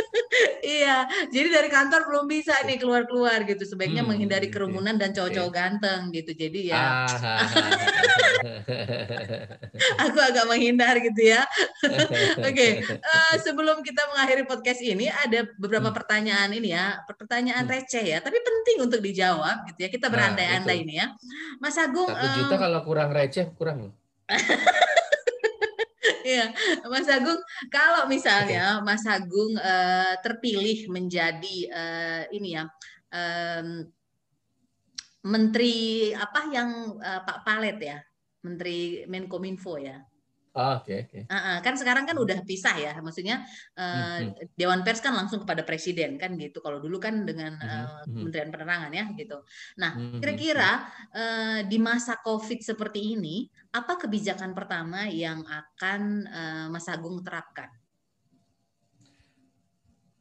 iya jadi dari kantor belum bisa nih keluar keluar gitu. Sebaiknya hmm, menghindari kerumunan dan cowok-cowok okay. ganteng gitu. Jadi ya. Ah, *laughs* aku agak menghindar gitu ya. *laughs* Oke okay. uh, eh, sebelum kita mengakhiri podcast ini ada beberapa hmm. pertanyaan ini ya. Pertanyaan hmm. receh ya tapi penting untuk dijawab gitu ya. Kita nah, berandai-andai nah, ini ya. Mas Agung satu juta um, kalau kurang receh kurang loh *laughs* Iya, Mas Agung, kalau misalnya okay. Mas Agung uh, terpilih menjadi uh, ini ya um, menteri apa yang uh, Pak Palet ya, Menteri Menkominfo ya. Oh, oke, okay. Okay. Uh, kan sekarang kan udah pisah ya, maksudnya uh, hmm. Dewan Pers kan langsung kepada presiden kan gitu. Kalau dulu kan dengan uh, Kementerian Penerangan ya gitu. Nah, kira-kira uh, di masa COVID seperti ini, apa kebijakan pertama yang akan uh, Mas Agung terapkan?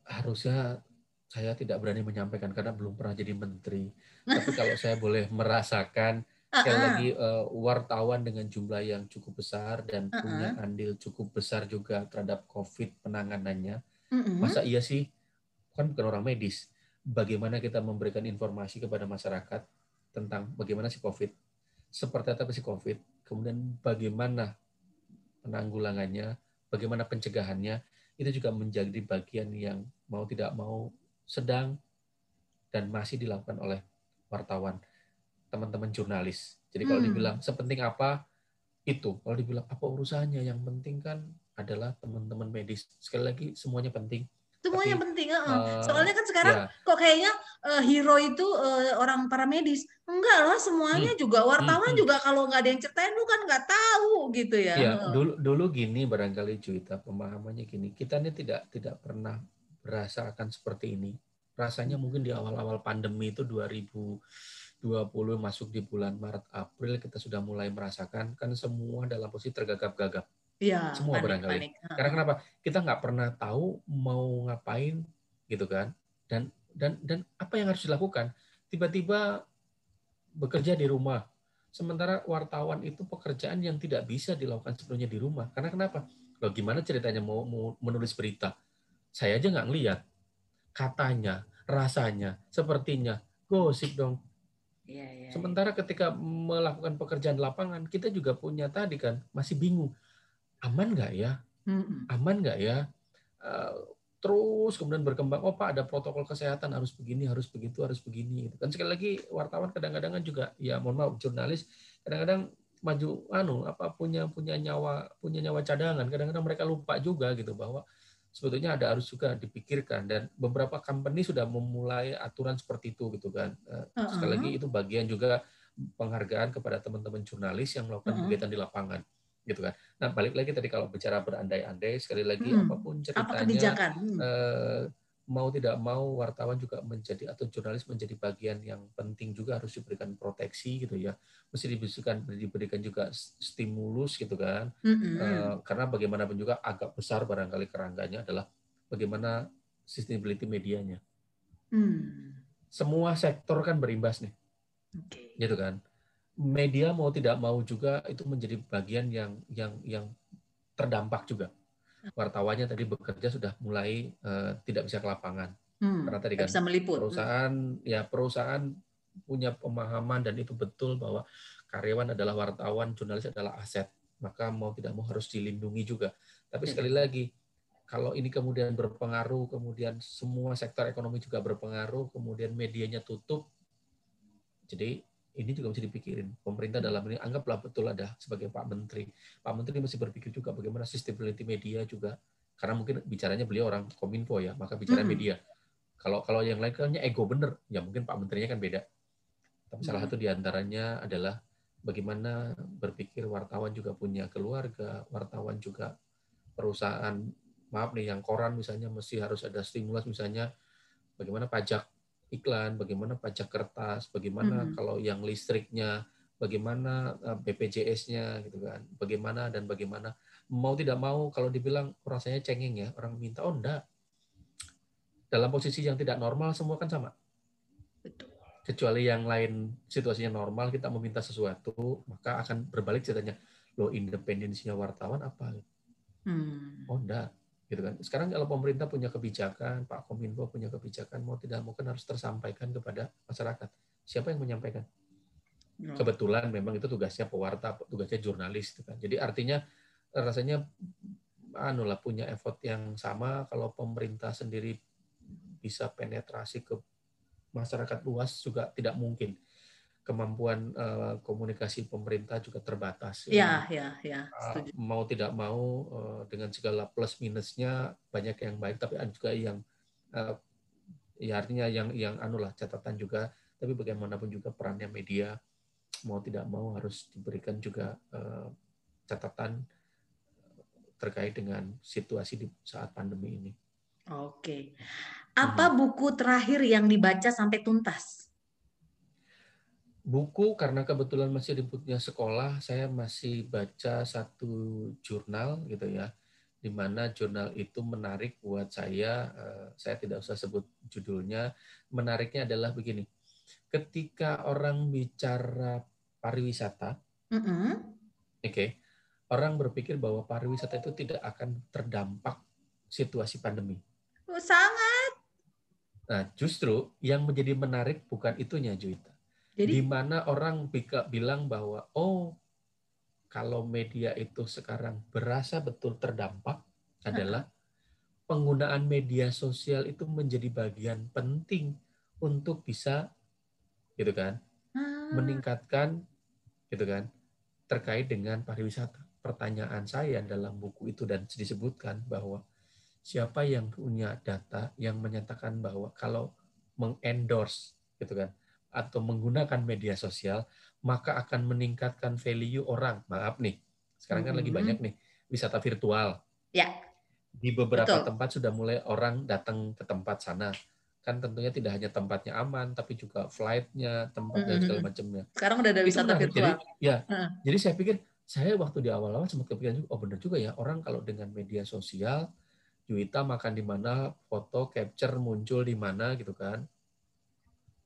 Harusnya saya tidak berani menyampaikan karena belum pernah jadi menteri. *laughs* Tapi kalau saya boleh merasakan sekali lagi uh, wartawan dengan jumlah yang cukup besar dan uh-uh. punya andil cukup besar juga terhadap COVID penanganannya. Uh-uh. Masa iya sih, kan bukan orang medis. Bagaimana kita memberikan informasi kepada masyarakat tentang bagaimana si COVID, seperti apa si COVID, kemudian bagaimana penanggulangannya, bagaimana pencegahannya, itu juga menjadi bagian yang mau tidak mau sedang dan masih dilakukan oleh wartawan teman-teman jurnalis. Jadi kalau hmm. dibilang sepenting apa itu, kalau dibilang apa urusannya, yang penting kan adalah teman-teman medis. Sekali lagi semuanya penting. Semuanya Tapi, penting, uh, soalnya kan sekarang ya. kok kayaknya uh, hero itu uh, orang para medis. Enggak lah, semuanya hmm. juga wartawan hmm. juga kalau nggak ada yang ceritain lu kan nggak tahu gitu ya. Ya, dulu dulu gini barangkali cuita pemahamannya gini. Kita ini tidak tidak pernah berasa akan seperti ini. Rasanya mungkin di awal-awal pandemi itu 2000 20 masuk di bulan Maret April kita sudah mulai merasakan kan semua dalam posisi tergagap-gagap. Iya. Semua panik, barangkali. Panik. Karena kenapa? Kita nggak pernah tahu mau ngapain gitu kan. Dan dan dan apa yang harus dilakukan? Tiba-tiba bekerja di rumah. Sementara wartawan itu pekerjaan yang tidak bisa dilakukan sebelumnya di rumah. Karena kenapa? Loh, gimana ceritanya mau, mau menulis berita? Saya aja nggak ngeliat. Katanya, rasanya, sepertinya, gosip dong Ya, ya, Sementara ketika melakukan pekerjaan lapangan, kita juga punya tadi kan masih bingung, aman nggak ya, aman nggak ya, uh, terus kemudian berkembang, oh pak ada protokol kesehatan harus begini, harus begitu, harus begini. Gitu. Kan sekali lagi wartawan kadang-kadang juga, ya mohon maaf jurnalis kadang-kadang maju anu apa punya punya nyawa punya nyawa cadangan kadang-kadang mereka lupa juga gitu bahwa sebetulnya ada harus juga dipikirkan dan beberapa company sudah memulai aturan seperti itu gitu kan. Uh-huh. Sekali lagi itu bagian juga penghargaan kepada teman-teman jurnalis yang melakukan uh-huh. kegiatan di lapangan gitu kan. Nah balik lagi tadi kalau bicara berandai-andai sekali lagi hmm. apa pun ceritanya Apa hmm. uh, mau tidak mau wartawan juga menjadi atau jurnalis menjadi bagian yang penting juga harus diberikan proteksi gitu ya mesti diberikan diberikan juga stimulus gitu kan mm-hmm. uh, karena bagaimanapun juga agak besar barangkali kerangganya adalah bagaimana sustainability medianya mm. semua sektor kan berimbas nih okay. gitu kan media mau tidak mau juga itu menjadi bagian yang yang yang terdampak juga wartawannya tadi bekerja sudah mulai uh, tidak bisa ke lapangan hmm, karena tadi kan bisa meliput. perusahaan ya perusahaan punya pemahaman dan itu betul bahwa karyawan adalah wartawan jurnalis adalah aset maka mau tidak mau harus dilindungi juga tapi hmm. sekali lagi kalau ini kemudian berpengaruh kemudian semua sektor ekonomi juga berpengaruh kemudian medianya tutup jadi ini juga mesti dipikirin. Pemerintah dalam ini anggaplah betul ada sebagai Pak Menteri. Pak Menteri mesti berpikir juga bagaimana sustainability media juga. Karena mungkin bicaranya beliau orang kominfo ya, maka bicara hmm. media. Kalau kalau yang lain kan ego bener, ya mungkin Pak Menterinya kan beda. Tapi salah satu di antaranya adalah bagaimana berpikir wartawan juga punya keluarga, wartawan juga perusahaan, maaf nih yang koran misalnya mesti harus ada stimulus misalnya bagaimana pajak iklan, bagaimana pajak kertas, bagaimana hmm. kalau yang listriknya, bagaimana eh, BPJS-nya gitu kan, bagaimana dan bagaimana. Mau tidak mau kalau dibilang rasanya cengeng ya orang minta oh enggak dalam posisi yang tidak normal semua kan sama. Betul. kecuali yang lain situasinya normal kita meminta sesuatu maka akan berbalik ceritanya. Lo independensinya wartawan apa? Hmm. oh enggak gitu kan. Sekarang kalau pemerintah punya kebijakan, Pak Kominfo punya kebijakan, mau tidak mau kan harus tersampaikan kepada masyarakat. Siapa yang menyampaikan? Ya. Kebetulan memang itu tugasnya pewarta, tugasnya jurnalis, gitu kan. Jadi artinya rasanya anu lah punya effort yang sama kalau pemerintah sendiri bisa penetrasi ke masyarakat luas juga tidak mungkin kemampuan uh, komunikasi pemerintah juga terbatas. Ya, ya, ya. Uh, mau tidak mau uh, dengan segala plus minusnya banyak yang baik, tapi ada juga yang uh, ya artinya yang yang anulah catatan juga. Tapi bagaimanapun juga perannya media mau tidak mau harus diberikan juga uh, catatan terkait dengan situasi di saat pandemi ini. Oke. Apa hmm. buku terakhir yang dibaca sampai tuntas? Buku karena kebetulan masih di sekolah, saya masih baca satu jurnal gitu ya, di mana jurnal itu menarik buat saya. Eh, saya tidak usah sebut judulnya. Menariknya adalah begini: ketika orang bicara pariwisata, mm -hmm. oke, okay, orang berpikir bahwa pariwisata itu tidak akan terdampak situasi pandemi. Oh, sangat. Nah, justru yang menjadi menarik bukan itunya, Juita jadi, di mana orang bilang bahwa oh kalau media itu sekarang berasa betul terdampak adalah penggunaan media sosial itu menjadi bagian penting untuk bisa gitu kan ah. meningkatkan gitu kan terkait dengan pariwisata. Pertanyaan saya dalam buku itu dan disebutkan bahwa siapa yang punya data yang menyatakan bahwa kalau mengendorse gitu kan atau menggunakan media sosial, maka akan meningkatkan value orang. Maaf nih, sekarang kan lagi banyak nih wisata virtual. Ya. Di beberapa Betul. tempat sudah mulai orang datang ke tempat sana. Kan tentunya tidak hanya tempatnya aman, tapi juga flightnya, tempat mm -hmm. dan segala macamnya. Sekarang udah ada wisata virtual. Jadi, ya, uh. jadi saya pikir saya waktu di awal-awal sempat kepikiran juga, oh benar juga ya orang kalau dengan media sosial, Juwita makan di mana, foto capture muncul di mana gitu kan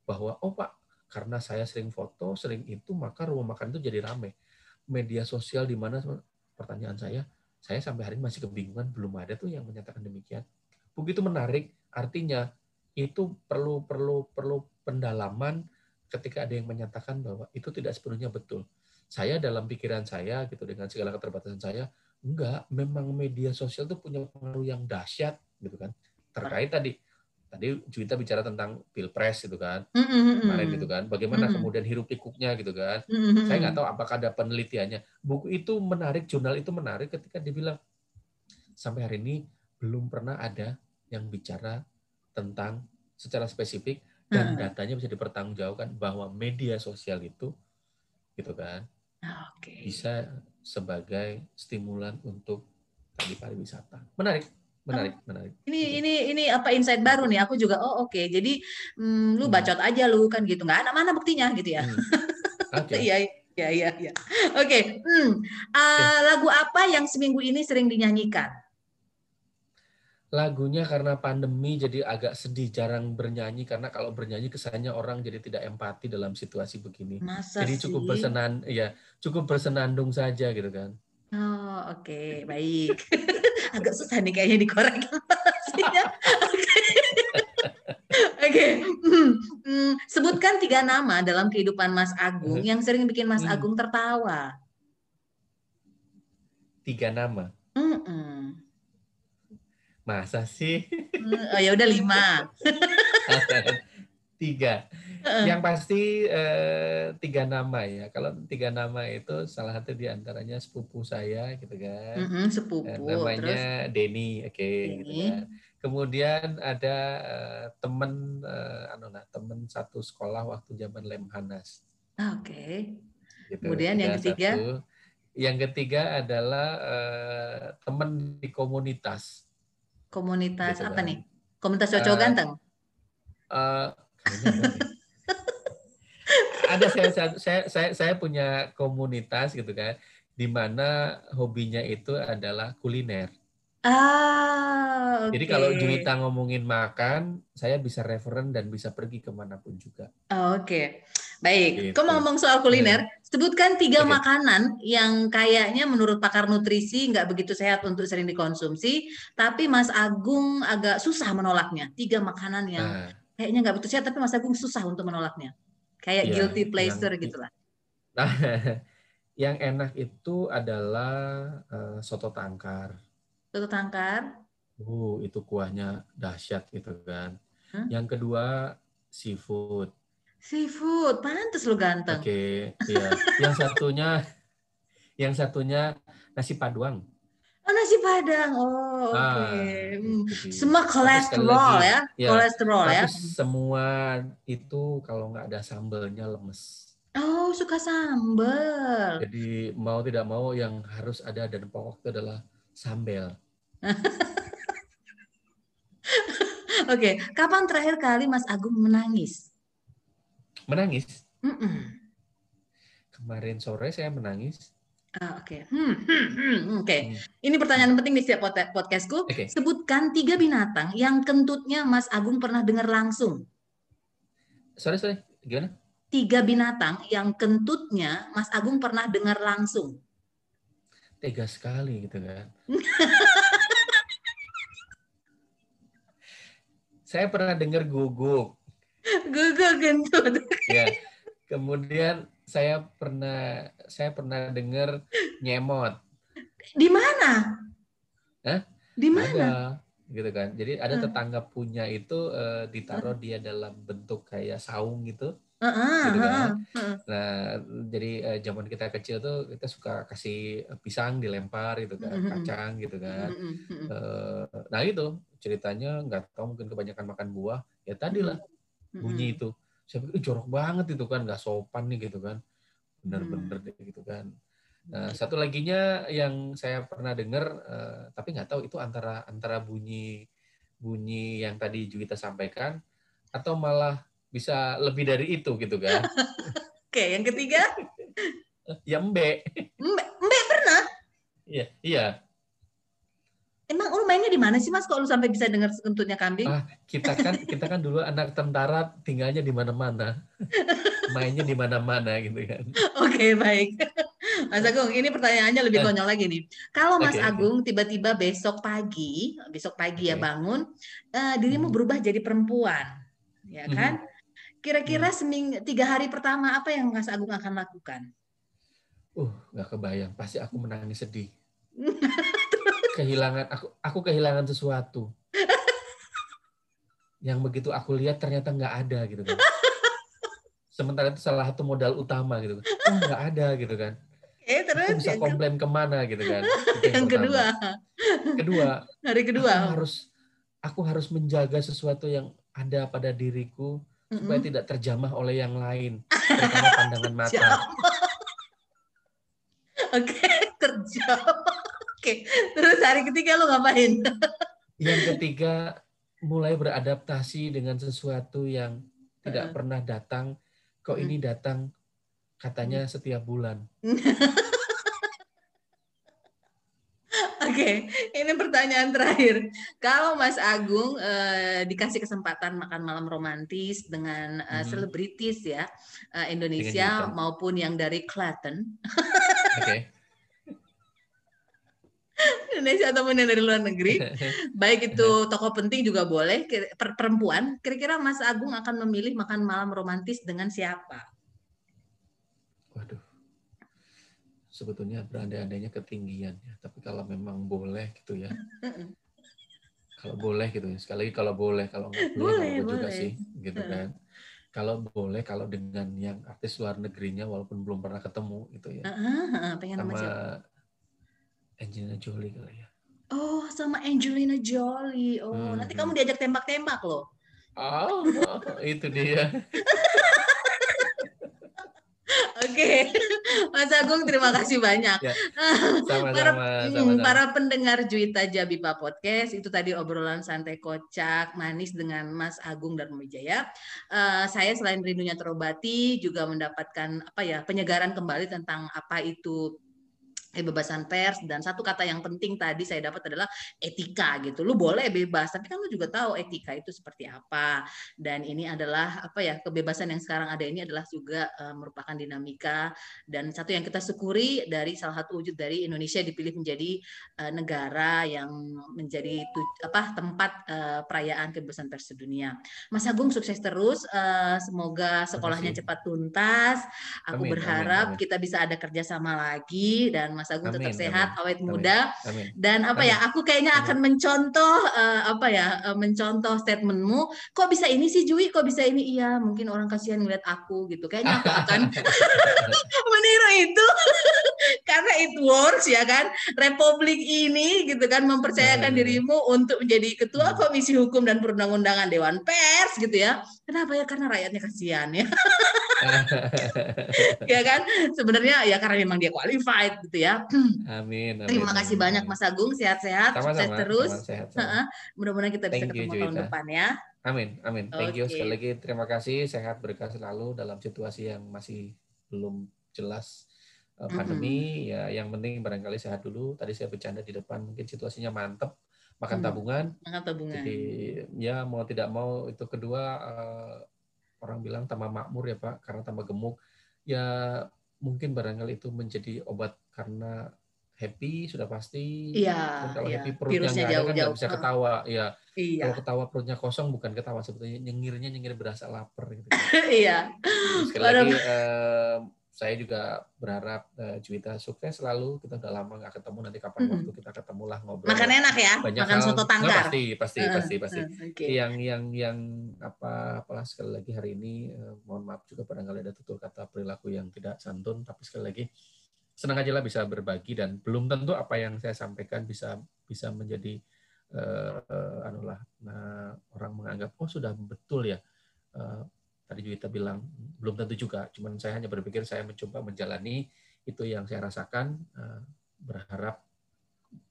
bahwa oh Pak, karena saya sering foto, sering itu, maka rumah makan itu jadi rame. Media sosial di mana pertanyaan saya, saya sampai hari ini masih kebingungan, belum ada tuh yang menyatakan demikian. Begitu menarik, artinya itu perlu perlu perlu pendalaman ketika ada yang menyatakan bahwa itu tidak sepenuhnya betul. Saya dalam pikiran saya gitu dengan segala keterbatasan saya, enggak, memang media sosial itu punya pengaruh yang dahsyat gitu kan. Terkait tadi tadi Juwita bicara tentang pilpres gitu kan mm-hmm. kemarin gitu kan bagaimana mm-hmm. kemudian hirup pikuknya gitu kan mm-hmm. saya nggak tahu apakah ada penelitiannya buku itu menarik jurnal itu menarik ketika dibilang sampai hari ini belum pernah ada yang bicara tentang secara spesifik dan datanya bisa dipertanggungjawabkan bahwa media sosial itu gitu kan okay. bisa sebagai stimulan untuk tadi pariwisata menarik menarik menarik ini ini ini apa insight baru nih aku juga oh oke okay. jadi hmm, lu hmm. bacot aja lu kan gitu nggak ada mana buktinya gitu ya hmm. *laughs* okay. iya iya iya iya oke okay. hmm. uh, lagu apa yang seminggu ini sering dinyanyikan lagunya karena pandemi jadi agak sedih jarang bernyanyi karena kalau bernyanyi kesannya orang jadi tidak empati dalam situasi begini Masa jadi cukup bersenan ya cukup bersenandung saja gitu kan oh oke okay. baik *laughs* agak susah nih kayaknya dikorek Oke, hmm, hmm, sebutkan tiga nama dalam kehidupan Mas Agung yang sering bikin Mas hmm. Agung tertawa. Tiga nama. Mm -mm. Masa sih? Hmm, oh ya udah lima. *laughs* tiga. Yang pasti eh, tiga nama ya. Kalau tiga nama itu salah satu di antaranya sepupu saya gitu kan. -hmm, sepupu. Eh, namanya Denny, oke. Okay, gitu kan. Kemudian ada uh, temen, uh, anu nah, temen satu sekolah waktu zaman Lemhanas. Oke. Okay. Gitu. Kemudian yang ketiga. Satu. Yang ketiga adalah uh, temen di komunitas. Komunitas gitu apa kan. nih? Komunitas cocok uh, ganteng. Uh, ada saya, saya saya saya punya komunitas gitu kan di mana hobinya itu adalah kuliner. Ah, okay. Jadi kalau Junita ngomongin makan, saya bisa referen dan bisa pergi ke mana pun juga. Oh, Oke, okay. baik. Gitu. Kau ngomong soal kuliner, yeah. sebutkan tiga okay. makanan yang kayaknya menurut pakar nutrisi nggak begitu sehat untuk sering dikonsumsi, tapi Mas Agung agak susah menolaknya. Tiga makanan yang nah. kayaknya nggak begitu sehat, tapi Mas Agung susah untuk menolaknya kayak ya, guilty pleasure yang, gitulah. Nah, *laughs* yang enak itu adalah uh, soto tangkar. Soto tangkar? Uh, itu kuahnya dahsyat gitu kan. Hmm? Yang kedua seafood. Seafood, pantas lu ganteng. Oke, okay, iya. yang satunya *laughs* yang satunya nasi paduang. Oh nasi padang, oh oke. Okay. Ah, hmm. Semua kolesterol lagi, ya, ya, kolesterol ya. semua itu kalau nggak ada sambelnya lemes. Oh suka sambel. Jadi mau tidak mau yang harus ada dan pokok itu adalah Sambel. *laughs* Oke, kapan terakhir kali Mas Agung menangis? Menangis? Mm-mm. Kemarin sore saya menangis. Ah, Oke, Hmm, hmm, hmm, oke. Hmm. Ini pertanyaan penting di setiap pod- podcastku. Oke. Sebutkan tiga binatang yang kentutnya Mas Agung pernah dengar langsung. Sorry, sorry. Gimana? Tiga binatang yang kentutnya Mas Agung pernah dengar langsung. Tega sekali gitu kan. *laughs* saya pernah dengar guguk. Google kentut. Ya. Kemudian saya pernah saya pernah dengar nyemot. Di mana? Hah? Di mana? Ada gitu kan. Jadi ada Hmm. tetangga punya itu eh, ditaruh dia dalam bentuk kayak saung gitu. Heeh, Gitu kan. heeh, heeh. Nah, jadi eh, zaman kita kecil tuh kita suka kasih pisang dilempar gitu kan, Mhm. kacang gitu kan. Mm, mm, mm, Eh, nah itu ceritanya nggak tahu mungkin kebanyakan makan buah. Ya tadilah bunyi itu. Saya pikir "Ih, jorok banget itu kan, nggak sopan nih gitu kan. Bener-bener Hmm. deh gitu kan. Nah, satu laginya yang saya pernah dengar, eh, tapi nggak tahu itu antara antara bunyi bunyi yang tadi Juwita sampaikan atau malah bisa lebih dari itu gitu kan. *laughs* Oke, yang ketiga, ya embe. Mbe, Mbe pernah. Iya, iya. Emang lu mainnya di mana sih Mas? Kok lu sampai bisa dengar kentutnya kambing? Ah. Kita kan *laughs* kita kan dulu anak tentara tinggalnya di mana-mana. *laughs* Mainnya di mana-mana gitu kan. Oke, baik. Mas Agung, ini pertanyaannya lebih Eh. konyol lagi nih. Kalau Mas oke. Agung tiba-tiba besok pagi, besok pagi ya Oke. bangun, eh, dirimu Hmm. berubah jadi perempuan, ya Mhm. kan? Kira-kira Hmm. seming tiga hari pertama apa yang Mas Agung akan lakukan? Uh, nggak kebayang. Pasti aku menangis sedih. Kehilangan aku aku kehilangan sesuatu. *laughs* Yang begitu aku lihat ternyata nggak ada gitu kan. Sementara itu salah satu modal utama gitu. Oh nggak ada gitu kan. Aku terus bisa yang, ke- komplain ke mana gitu kan. Itu yang *laughs* pertama. kedua, Kedua, hari kedua. aku harus aku harus menjaga sesuatu yang ada pada diriku supaya Mm-mm. tidak terjamah oleh yang lain, *laughs* terutama pandangan mata. Oke, kerja. Oke, terus hari ketiga lu ngapain? *laughs* Yang ketiga, mulai beradaptasi dengan sesuatu yang tidak pernah datang. Kok ini datang katanya setiap bulan. *laughs* Oke, ini pertanyaan terakhir. Kalau Mas Agung eh, dikasih kesempatan makan malam romantis dengan eh, Mhm. selebritis ya eh, Indonesia maupun yang dari Klaten, Oke. *laughs* Indonesia ataupun yang dari luar negeri, *laughs* baik itu tokoh penting juga boleh, perempuan. Kira-kira Mas Agung akan memilih makan malam romantis dengan siapa? Waduh. Sebetulnya berandai-andainya ketinggian ya. Tapi kalau memang boleh gitu ya. Kalau boleh gitu ya. Sekali lagi kalau boleh, kalau nggak boleh, Boleh, apa juga boleh. sih, gitu kan. Kalau boleh, kalau dengan yang artis luar negerinya walaupun belum pernah ketemu gitu ya. Heeh, heeh, pengen sama Sama siapa? Angelina Jolie kali ya. Oh, sama Angelina Jolie. Oh, Hmm, nanti hmm. kamu diajak tembak-tembak loh. Oh, *laughs* itu dia. *laughs* Oke, Mas Agung terima kasih banyak. Ya, *laughs* para, Sama-sama, hmm, sama-sama. para pendengar Juwita Jabipa Podcast itu tadi obrolan santai kocak manis dengan Mas Agung dan Wijaya. Eh, saya selain rindunya terobati juga mendapatkan apa ya penyegaran kembali tentang apa itu kebebasan pers dan satu kata yang penting tadi saya dapat adalah etika gitu. Lu boleh bebas, tapi kan lu juga tahu etika itu seperti apa. Dan ini adalah apa ya kebebasan yang sekarang ada ini adalah juga eh, merupakan dinamika dan satu yang kita syukuri dari salah satu wujud dari Indonesia dipilih menjadi eh, negara yang menjadi apa tempat eh, perayaan kebebasan pers sedunia. Mas Agung sukses terus, eh, semoga sekolahnya cepat tuntas. Aku Amin, amin, berharap amin. kita bisa ada kerjasama lagi dan Mas Agung tetap Amin, sehat, amin, awet amin. muda Amin. dan apa Amin. ya aku kayaknya Amin. akan mencontoh eh, apa ya eh, mencontoh statementmu kok bisa ini sih Jui kok bisa ini iya mungkin orang kasihan ngeliat aku gitu kayaknya aku akan *laughs* meniru itu *laughs* karena it works ya kan Republik ini gitu kan mempercayakan Hmm. dirimu untuk menjadi ketua Hmm. Komisi Hukum dan Perundang-undangan Dewan Pers gitu ya kenapa ya karena rakyatnya kasihan ya *laughs* *laughs* ya kan? Sebenarnya ya karena memang dia qualified gitu ya. Amin. amin Terima kasih amin. banyak Mas Agung, sehat-sehat, sukses terus. Mudah-mudahan kita bisa Thank you, ketemu tahun Juwita. depan ya. Amin, amin. Thank you Oke. sekali lagi. Terima kasih. Sehat berkah selalu dalam situasi yang masih belum jelas uh, pandemi. Ya, yang penting barangkali sehat dulu. Tadi saya bercanda di depan, mungkin situasinya mantep, makan Hmm. tabungan. Makan tabungan. Jadi ya mau tidak mau itu kedua eh, orang bilang tambah makmur ya Pak, karena tambah gemuk. Ya mungkin barangkali itu menjadi obat karena happy sudah pasti. Iya, kalau iya. happy perutnya nggak ada kan nggak bisa ketawa. Ya Iya. kalau ketawa perutnya kosong bukan ketawa sebetulnya nyengirnya nyengir berasa lapar gitu. *laughs* Iya. Sekali lagi eh, saya juga berharap eh, Juwita sukses selalu. Kita udah lama nggak ketemu nanti kapan Mm-mm. waktu kita ketemu lah ngobrol. Makan enak ya, banyak makan hal. soto tangkar. pasti pasti Heeh, pasti pasti heeh, Oke. yang yang yang apa apalah sekali lagi hari ini eh, mohon maaf juga barangkali ada tutur kata perilaku yang tidak santun tapi sekali lagi senang aja lah bisa berbagi dan belum tentu apa yang saya sampaikan bisa bisa menjadi eh, eh, anulah nah, orang menganggap oh sudah betul ya Eh, tadi Juwita bilang belum tentu juga. Cuman saya hanya berpikir saya mencoba menjalani itu yang saya rasakan eh, berharap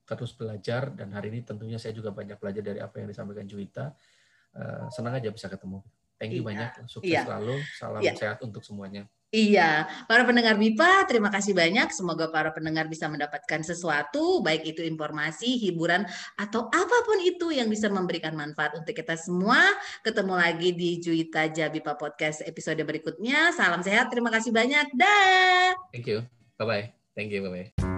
terus belajar. Dan hari ini tentunya saya juga banyak belajar dari apa yang disampaikan Juwita. Eh, senang aja bisa ketemu. Thank you Iya, banyak. Sukses iya. selalu. Salam Iya. sehat untuk semuanya Iya, para pendengar BIPA, terima kasih banyak. Semoga para pendengar bisa mendapatkan sesuatu, baik itu informasi, hiburan, atau apa pun itu yang bisa memberikan manfaat untuk kita semua. Ketemu lagi di Juwita Jabipa Podcast episode berikutnya. Salam sehat, terima kasih banyak. Dah. thank you bye bye thank you bye bye